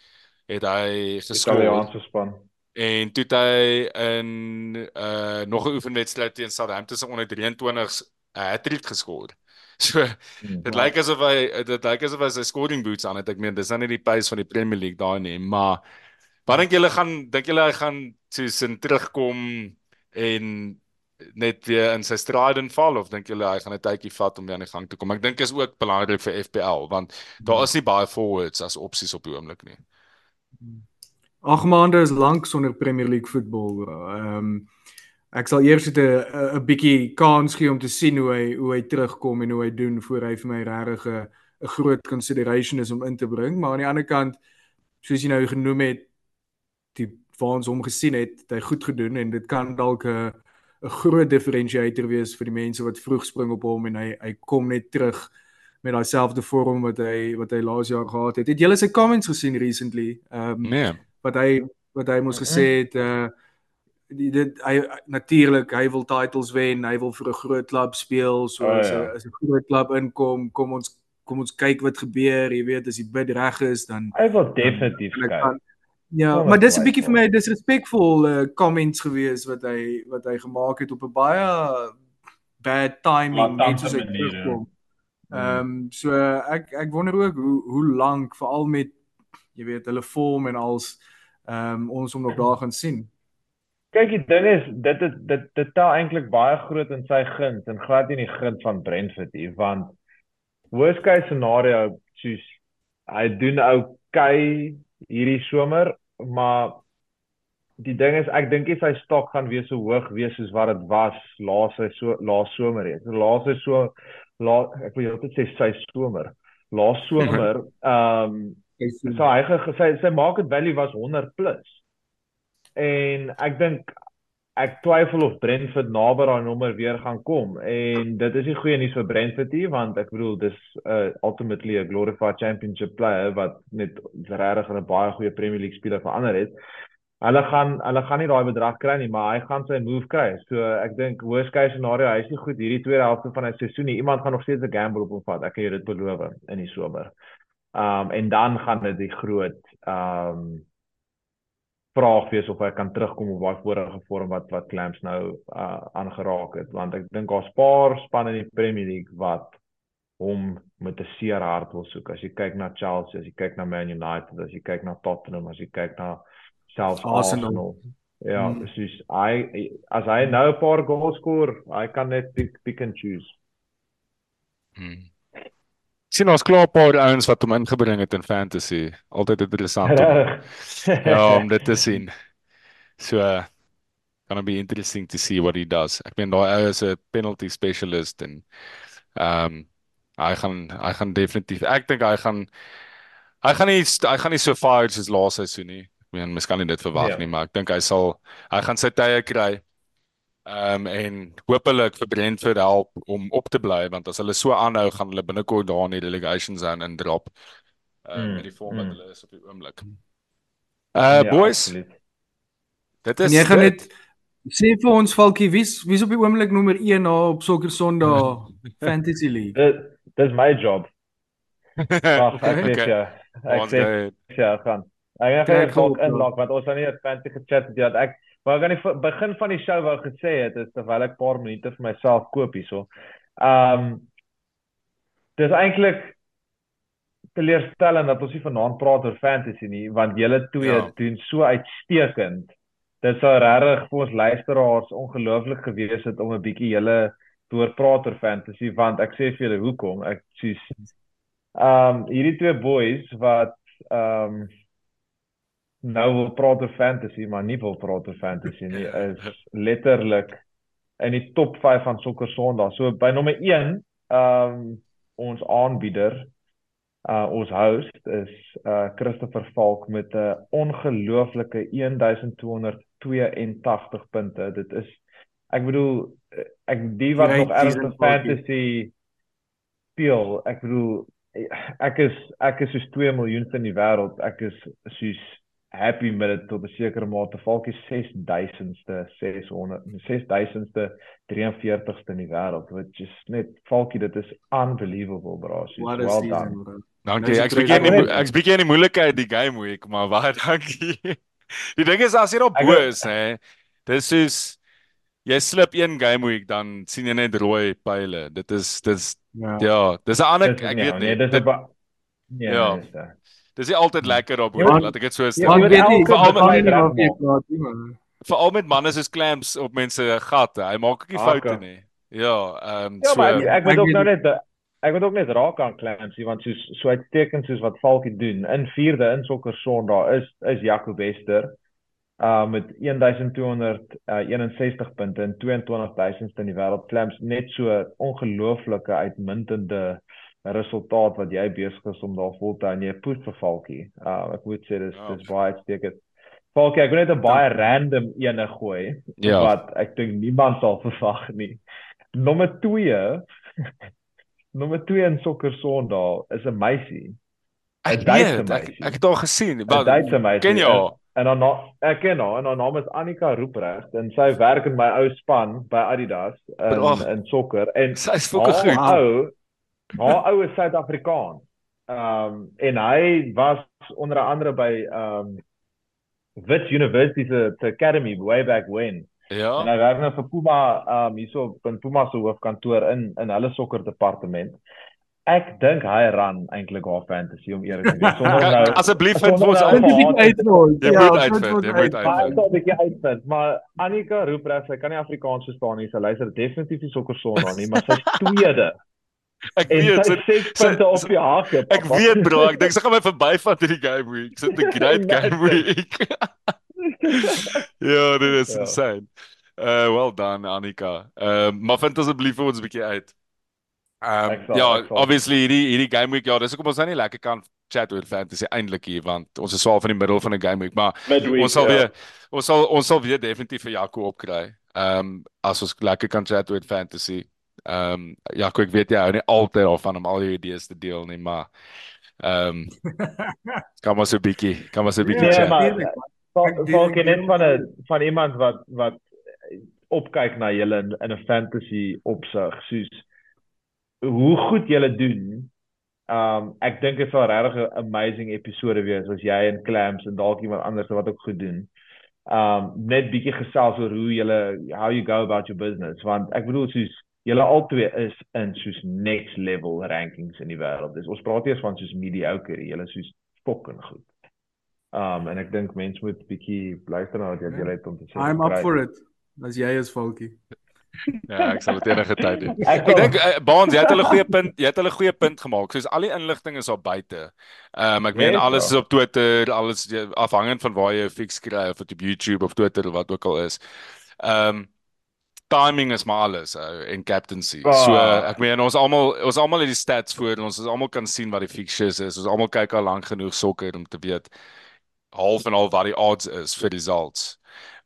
Het hy geskor. Italiaanse span. En toe hy in uh nog 'n oefenwedstryd teen Southampton se onder 23s 'n hattrick geskor. So Hmm. dit lyk asof hy dit lyk asof hy sy scoring boots aan het. Ek meen dis nou nie die pace van die Premier League daai nie, maar wat dink julle gaan dink julle hy gaan soos in terugkom en net weer in sy stride inval of dink julle hy gaan 'n tydjie vat om weer aan die gang te kom? Ek dink is ook belangrik vir FPL want daar is nie baie forwards as opsies op die oomblik nie. Ag maande is lank sonder Premier League voetbal. Ehm um, ek sal eers net 'n bietjie kans gee om te sien hoe hy hoe hy terugkom en hoe hy doen voor hy vir my regtig 'n groot consideration is om in te bring, maar aan die ander kant soos jy nou genoem het die waar ons hom gesien het, het hy goed gedoen en dit kan dalk 'n 'n groot differentiator wees vir die mense wat vroeg spring op hom en hy hy kom net terug met daai selfde vorm wat hy wat hy laas jaar gehad het. Het julle sy comments gesien recently? Ehm um, Nee. wat hy wat hy mos gesê het uh die dit hy natuurlik hy wil titles wen, hy wil vir 'n groot klub speel, so Oh, as 'n ja. as 'n groot klub inkom, kom ons kom ons kyk wat gebeur, jy weet as die bid reg is dan Hy wil definitief kyk. Ja, maar dis 'n bietjie vir my disrespectful uh, comments gewees wat hy wat hy gemaak het op 'n baie bad timing net soos hy terugkom. Mm. Ehm um, so ek ek wonder ook hoe hoe lank veral met jy weet hulle vorm en als ehm um, ons hom nog daar gaan sien. Kyk, die ding is dit het, dit dit tel eintlik baie groot in sy guns en glad nie in die guns van Brentford nie, want worst case scenario soos hy doen okay hierdie somer, maar die ding is ek dink nie sy stok gaan weer so hoog wees soos wat dit was laas sy so laas somer het. Laas hy so la ek wil altyd sê sy somer. Laas somer ehm um, So hy ge- sy sy market value was 100 plus. En ek dink ek twyfel of Brentford naby daai nommer weer gaan kom en dit is nie goeie nuus vir Brentford nie want ek bedoel dis uh, ultimately 'n glorified championship player wat net regtig 'n baie goeie Premier League speler verander het. Hulle gaan hulle gaan nie daai bedrag kry nie, maar hy gaan sy move kry. So ek dink worst case scenario, hy is nie goed hierdie tweede helfte van die seisoen nie. Iemand gaan nog steeds 'n gamble op hom vat. Ek kan jou dit beloof in die somer. Um en dan gaan dit die groot um vraag wees of hy kan terugkom op daai vorige vorm wat wat Clamps nou uh, aangeraak het want ek dink daar's paar spanne in die Premier League wat hom met 'n seer hart wil soek. As jy kyk na Chelsea, as jy kyk na Man United, as jy kyk na Tottenham, as jy kyk na selfs Arsenal. Arsenal. Ja, hmm. presies. Hy as hy nou 'n paar goals skoor, hy kan net pick, pick and choose. Hmm sien ons klaar 'n paar ouens wat hom ingebring het in fantasy. Altyd interessant. ja, om dit te sien. So gonna be interesting to see what he does. Ek meen daai ou is 'n penalty specialist en ehm um, hy gaan hy gaan definitief ek dink hy gaan hy gaan nie hy gaan nie so far soos laas seisoen nie. Ek meen mens kan nie dit verwag. Ja. nie, maar ek dink hy sal hy gaan sy tye kry. Ehm um, en hopelik vir Brentford help om op te bly want as hulle so aanhou gaan hulle binnekort daar in die relegation zone indrop. Ehm um, mm, met die vorm wat mm. hulle is op die oomblik. Uh ja, boys. Absoluut. Dit is Jy gaan net sê vir ons Falkie wie's wie's op die oomblik nommer 1 na op Soccer Sondag Fantasy League. Dit dis my job. Wag, ek weet okay. ja. Ek sê ja, gaan. Ek gaan net inlog want ons het nie 'n fancy gechat dit ek Maar ek aan die begin van die show wou gesê het is terwyl ek 'n paar minute vir myself koop hierso. Um, Dis eintlik teleurstellend dat ons nie vanaand praat oor fantasy nie want julle twee ja. doen so uitstekend. Dit sou regtig vir ons luisteraars ongelooflik gewees het om 'n bietjie julle te hoor praat oor fantasy want ek sê vir julle hoekom ek soos ehm um, hierdie twee boys wat ehm um, nou wil praat oor fantasy, maar nie wil praat oor fantasy nie, is letterlik in die top 5 van sokker Sondag. So by nommer 1, ehm um, ons aanbieder, uh ons host is uh Christopher Falk met 'n ongelooflike 1282 punte. Dit is ek bedoel ek die wat nog ernstig fantasy speel, ek bedoel ek is ek is soos 2 miljoen in die wêreld. Ek is soos happy met dit tot 'n sekere mate. Falkie 6000ste 600 6000ste 43ste in die wêreld. Wat is net Falkie dit is unbelievable bro. So well done. Dankie. Ek begin nie ek begin nie moeilikheid die game week, maar baie dankie. Die ding is as jy op bo is hè. Dis is jy slip een game week dan sien jy net rooi pile. Dit is dis ja, ja dis 'n ander ek weet nie. Nee, dis 'n Ja. ja. Dis nie altyd lekker op hoor, laat ek dit so sê. Ja, ek weet nie veral met my veral met manne soos clamps op mense gatte. Hy maak ook nie foute nie. Ja, ehm um, so Ja, maar ek moet ook nou net ek moet ook net raak aan clamps, want soos so uitsteken soos wat Falkie doen. In 4de in sokker Sondag is is Jaco Wester uh met 1261 uh, punte en 22000ste in die wêreld. Clamps net so ongelooflike uitmuntende resultaat wat jy besig is om daar vol te hou en jy poet vir Falkie. Uh ek moet sê dis ja. dis baie uitstekend. Falkie, ek wil net 'n baie random ene gooi ja. wat ek dink niemand sal verwag nie. Nommer 2 Nommer 2 in sokker Sondag is 'n meisie. Ek weet, ek, ek het al gesien. Ken jy haar? En dan ek ken haar en haar naam is Annika Rooprecht en sy werk in my ou span by Adidas in oh, in sokker en sy is fokker goed. Ou, Haar ou is Suid-Afrikaan. Ehm um, en hy was onder andere by ehm um, Wits University se Academy way back when. Ja. En hy werk nou vir Puma ehm um, hierso in Puma se hoofkantoor in in hulle sokker departement. Ek dink hy ran eintlik haar fantasy om eerlik te wees. Sonder nou asseblief vir ons uitvind. Jy ja, moet uitvind, jy moet uitvind. Ek dink jy uitvind, maar Annika roep reg, sy kan nie Afrikaans verstaan nie. Sy luister definitief nie sokker sonder nie, maar sy's tweede. Ek weet sy sê punte op die hake. Ek weet bro, ek dink sy gaan my verbyvat in die game week. Sit 'n great game week. ja, dit is ja. insane. Uh well done Annika. Ehm uh, maar vind asseblief vir ons 'n bietjie uit. Ehm um, ja, obviously hierdie hierdie game week ja, dis hoekom ons nou nie lekker kan chat oor fantasy eintlik hier want ons is swaar van die middel van 'n game week, maar Midweek, ons sal ja. weer ons sal ons sal weer definitief vir Jaco opkry. Ehm um, as ons lekker kan chat oor fantasy. Ehm um, ja, ek weet jy hou nie altyd daarvan om al jou idees te deel nie, maar ehm um, kan maar so 'n bietjie, kan maar so 'n bietjie chat. Van van van 'n van iemand wat wat opkyk na julle in, in 'n fantasy opsig, soos hoe goed julle doen. Um ek dink dit sal regtig 'n amazing episode wees as jy en Clams en dalk iemand anders wat ook goed doen. um net bietjie gesels oor hoe julle how you go about your business want ek bedoel soos julle albei is in soos next level rankings in die wêreld. Dis ons praat eers van soos mediocre, julle soos fucking goed. Um en ek dink mense moet bietjie luister na wat jy Ja. het om te sê. I'm up for it. As jy is Falkie. Ja, ek sal dit enige tyd doen. Ek dink uh, Baans, jy het hulle goeie punt, jy het hulle goeie punt gemaak. Soos al die inligting is op buite. Ehm um, ek meen alles is op Twitter, alles afhangend van waar jy 'n fix kry of dit op YouTube of Twitter of wat ook al is. Ehm um, timing is maar alles ou en captaincy. So Ah. ek meen ons almal ons almal het die stats voor ons ons almal kan sien wat die fixtures is. Ons almal kyk al lank genoeg sokker om te weet half en al wat die odds is vir results.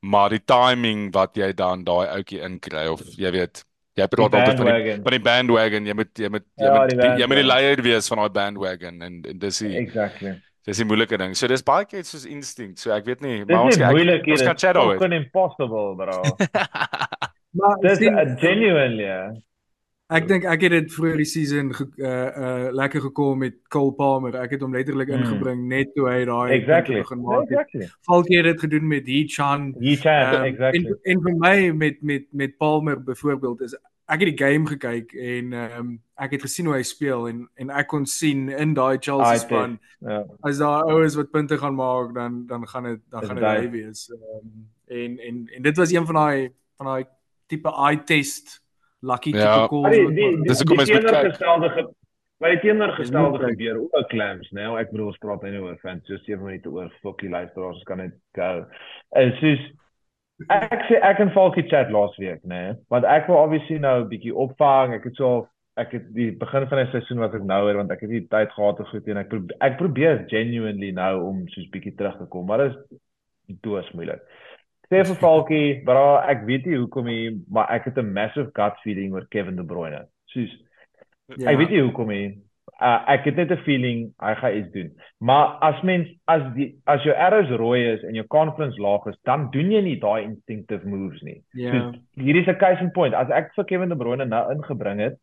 Maar die timing wat jy dan daai ouetjie inkry of jy weet jy praat altyd van die bandwagon. van die bandwagon jy moet jy moet jy Ja, moet die jy moet die leier wees van daai bandwagon en, en dis die Exactly. dis die moeilike ding. So dis baie keer soos instinct. So ek weet nie, Dis maar ons nie ek- moeilik ons kan chat is daaroor. fucking impossible, bro. Maar Dis genuinely. Yeah. ek dink ek het dit vroeër die season ge, uh uh lekker gekom met Cole Palmer. Ek het hom letterlik Mm. ingebring net toe hy daai Exactly. begin maak. het. Exactly. Falkie het dit gedoen met Hee Chan. He chat Ehm, exactly. En en vir my met met met Palmer byvoorbeeld is ek het die game gekyk en ehm um, ek het gesien hoe hy speel en en ek kon sien in daai Chelsea span Ja. as daar ouens wat punte gaan maak dan dan gaan dit dan Is gaan dit hy wees. Ehm um, en en en dit was een van daai van daai tipe eye test lucky Ja. tipe die, Dis hoekom mens moet kyk. teenoorgestelde maar die teenoorgestelde gebeur ook clams, nou ek bedoel ons praat nou oor fans, so 7 minute oor fucking luisteraars, ons kan net go. En soos ek sê ek en Falkie chat laasweek, nê, nee, want ek wil obviously nou 'n bietjie opvang. Ek het so ek het die begin van die seisoen wat ek nou het want ek het nie tyd gehad of goed en ek probeer, ek probeer genuinely nou om soos bietjie terug te kom, maar dit is doos moeilik. Sê vir Falkie, bra, ek weet nie hoekom nie, maar ek het 'n massive gut feeling oor Kevin De Bruyne. Soos Ja. Ek weet nie hoekom nie. Uh, ek het net 'n feeling hy gaan iets doen. Maar as mens as die as jou arrows rooi is en jou confidence laag is, dan doen jy nie daai instinctive moves nie. Ja. So hierdie is 'n case in point. As ek vir Kevin De Bruyne nou ingebring het,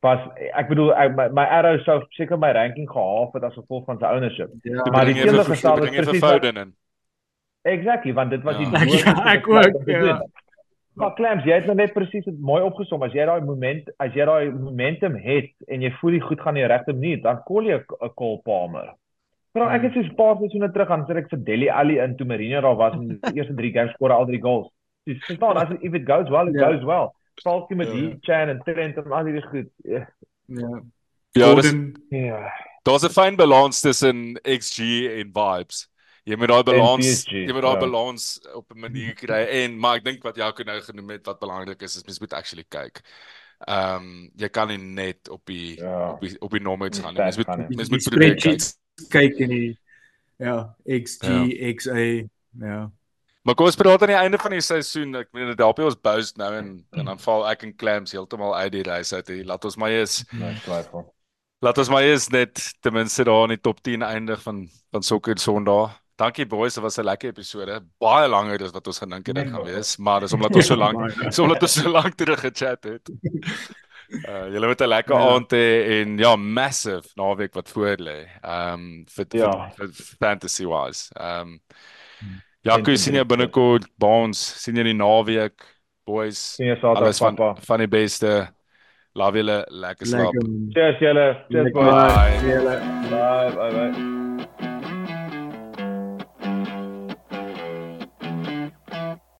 was ek bedoel ek, my, my arrows sou seker my ranking gehaal het as gevolg van sy ownership. Ja. Maar die teenoorgestelde bring jy is Foden in. Exactly, want dit was die Ja. doelwitte Ja, ek ook, ja. Maar Clams, jy het nou net presies dit mooi opgesom. As jy daai moment, as jy daai momentum het en jy voel die goed gaan in die regte manier, dan kol jy 'n Cole Palmer. Maar ek het so 'n paar seisoene terug aan sit ek vir Deli Ali in toe Mourinho daar was en die eerste 3 games skoor al drie goals. Dis verstaan as if it goes well, it Ja. goes well. Falkie met Ja. die Chan en Trent en al die goed. Ja. Ja. Ja, dis Ja. daar's 'n fyn balans tussen XG en vibes. Jy moet daai balans jy moet daai ja. balans op 'n manier kry en maar ek dink wat Jaco nou genoem het wat belangrik is is mens moet actually kyk. Ehm um, jy kan nie net op die Ja. op die op die nommers gaan nie. Mens moet mens moet probeer kyk. kyk in die ja, XG, XA, ja. Maar kom ons praat aan die einde van die seisoen. Ek meen dit help ons boast nou en en dan val ek en Clams heeltemal uit die race uit. hier. Laat ons maar eens twyfel. laat ons maar eens net ten minste daar in die top 10 eindig van van sokker Sondag. Dankie boys, dit was 'n lekker episode. Baie langer as wat ons gedink het dit Nee, gaan maar- wees, maar dis omdat ons so lank so omdat ons so lank terug gechat het. Uh julle moet 'n lekker Ja. aand hê en ja, massive naweek wat voor lê. Ehm vir, Ja. vir, vir fantasy wise. Ehm Hmm. Jaco sien jy binnekort, Baans sien jy die naweek, boys. Sien jy Saterdag Alles van papa. van die beste. Love julle, lekker slaap. Cheers julle. Cheers boys. Bye. Bye bye bye.